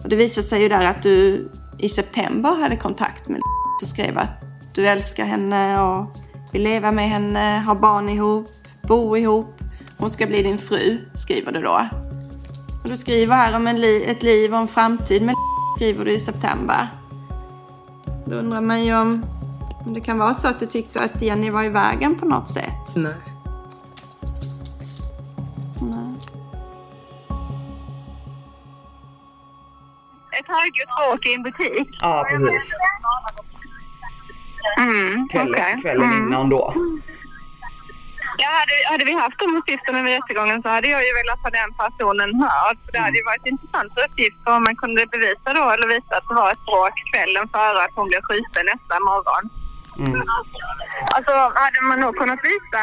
Och det visade sig ju där att du i september hade kontakt med och skrev att du älskar henne och vill leva med henne, ha barn ihop, bo ihop. Hon ska bli din fru, skriver du då. Och du skriver här om en li ett liv och en framtid med skriver du i september. Då undrar man ju om, om det kan vara så att du tyckte att Jenny var i vägen på något sätt. Nej. Nej. Ett högljutt bråk i en butik. Ja, precis. Mm, Kvällen, kvällen Mm. innan då. Ja, hade, hade vi haft de uppgifterna vid rättegången så hade jag ju velat ha den personen hörd. För det hade ju varit intressant uppgift om man kunde bevisa då eller visa att det var ett bråk kvällen före att hon blev skjuten nästa morgon. Mm. Alltså hade man nog kunnat visa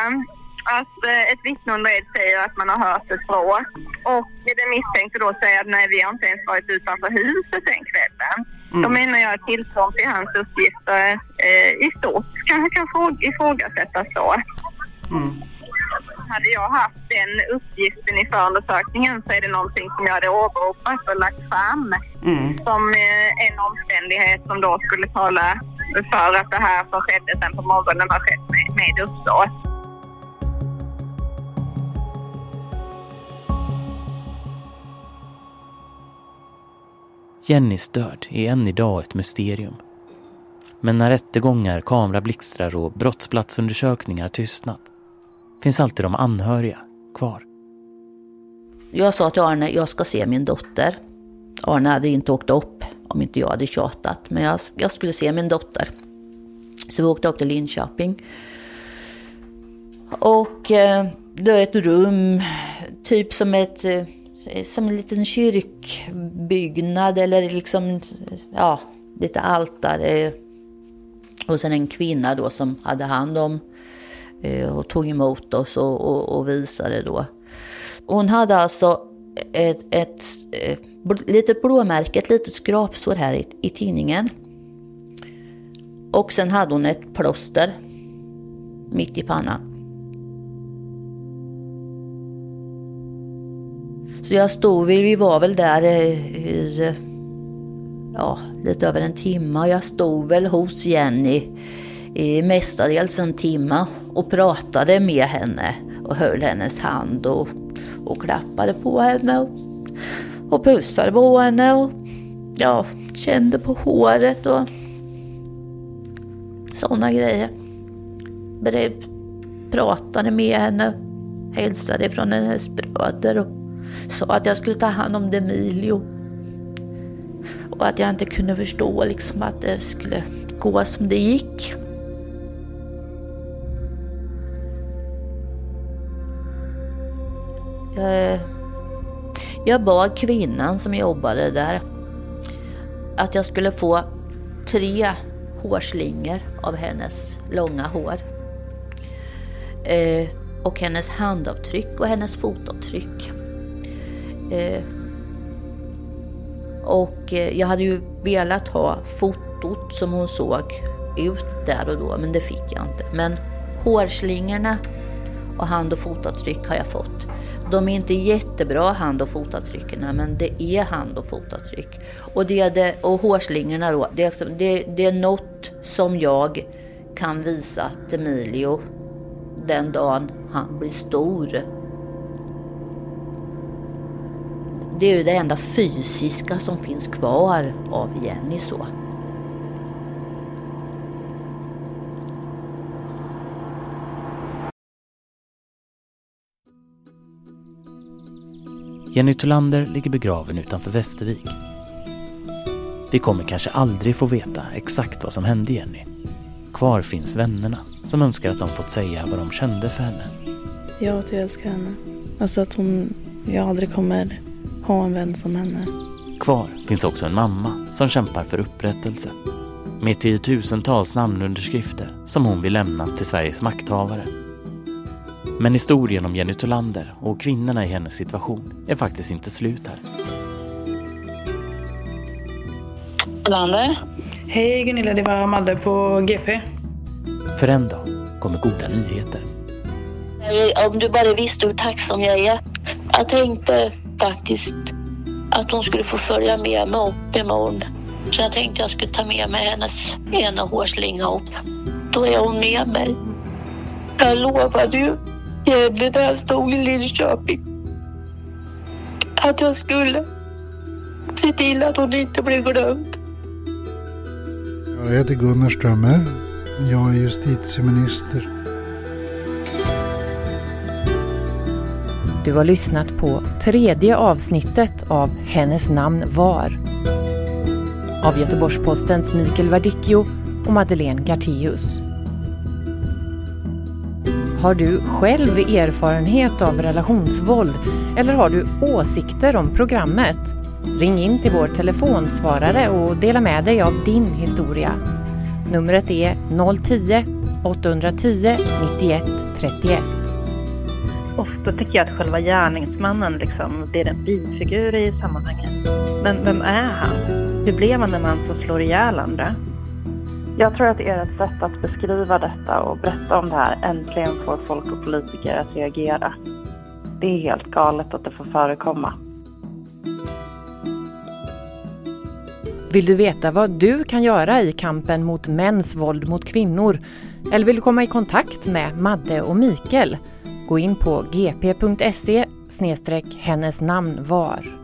att eh, ett ed säger att man har hört ett bråk och den misstänkte då säger att nej vi har inte ens varit utanför huset den kvällen. Mm. Då menar jag att tilltron till hans uppgifter eh, i stort kanske kan fråga, ifrågasättas då. Mm. Hade jag haft den uppgiften i förundersökningen så är det någonting som jag hade åberopat och lagt fram Mm. som eh, en omständighet som då skulle tala för att det här som skedde sen på morgonen har skett med, med uppsåt. Jennys död är än idag ett mysterium. Men när rättegångar, kamerablixtrar och brottsplatsundersökningar tystnat finns alltid de anhöriga kvar. Jag sa till Arne, jag ska se min dotter. Arne hade inte åkt upp om inte jag hade tjatat, men jag, jag skulle se min dotter. Så vi åkte upp till Linköping. Och eh, det är ett rum, typ som ett eh, som en liten kyrkbyggnad eller liksom, ja, lite altare. Och sen en kvinna då som hade hand om eh, Eh, och tog emot oss och, och, och visade då. Hon hade alltså ett, ett, eh, ett litet blåmärke, ett litet skrapsår här i, i tidningen. Och sen hade hon ett plåster mitt i pannan. Så jag stod, vi, var väl där eh, i ja, lite över en timme. och Jag stod väl hos Jenny i mestadels en timme och pratade med henne och höll hennes hand och, och klappade på henne och, och pussade på henne och ja, kände på håret och sådana grejer. Brev, pratade med henne, hälsade från hennes bröder och sa att jag skulle ta hand om Demilio. Och att jag inte kunde förstå liksom att det skulle gå som det gick. Jag, jag bad kvinnan som jobbade där att jag skulle få tre hårslingor av hennes långa hår. Eh, och hennes handavtryck och hennes fotavtryck. Eh, och eh, jag hade ju velat ha fotot som hon såg ut där och då, men det fick jag inte. Men hårslingorna och hand och fotavtryck har jag fått. De är inte jättebra hand och fotavtrycken, men det är hand och fotavtryck. Och, det är det, och hårslingorna då, det är, liksom, det, det är något som jag kan visa till Emilio den dagen han blir stor. Det är ju det enda fysiska som finns kvar av Jenny så. Jenny Tolander ligger begraven utanför Västervik. Vi kommer kanske aldrig få veta exakt vad som hände Jenny. Kvar finns vännerna som önskar att de fått säga vad de kände för henne. Ja, att jag älskar henne. Alltså att hon, jag aldrig kommer ha en vän som henne. Kvar finns också en mamma som kämpar för upprättelse. Med tiotusentals namnunderskrifter som hon vill lämna till Sveriges makthavare. Men historien om Jenny Tolander och kvinnorna i hennes situation är faktiskt inte slut här. Lander. Hej Gunilla, det var Madde på GP. För en dag kommer goda nyheter. Om du bara visste hur tacksam jag är. Jag tänkte faktiskt att hon skulle få följa med mig upp imorgon. Så jag tänkte jag skulle ta med mig hennes ena hårslinga upp. Då är hon med mig. Jag lovade ju Jenny när jag stod i Linköping att jag skulle se till att hon inte blev glömd. Jag heter Gunnar Strömmer. Jag är justitieminister. Du har lyssnat på tredje avsnittet av Hennes namn var av Göteborgs-Postens Mikael Verdicchio och Madeleine Gartéus. Har du själv erfarenhet av relationsvåld eller har du åsikter om programmet? Ring in till vår telefonsvarare och dela med dig av din historia. Numret är 010-810 91 31. Ofta tycker jag att själva gärningsmannen liksom är en bifigur i sammanhanget. Men vem är han? Hur blev han en man som slår ihjäl andra? Jag tror att ert sätt att beskriva detta och berätta om det här äntligen får folk och politiker att reagera. Det är helt galet att det får förekomma. Vill du veta vad du kan göra i kampen mot mäns våld mot kvinnor? Eller vill du komma i kontakt med Madde och Mikael? Gå in på gp.se hennes namn var.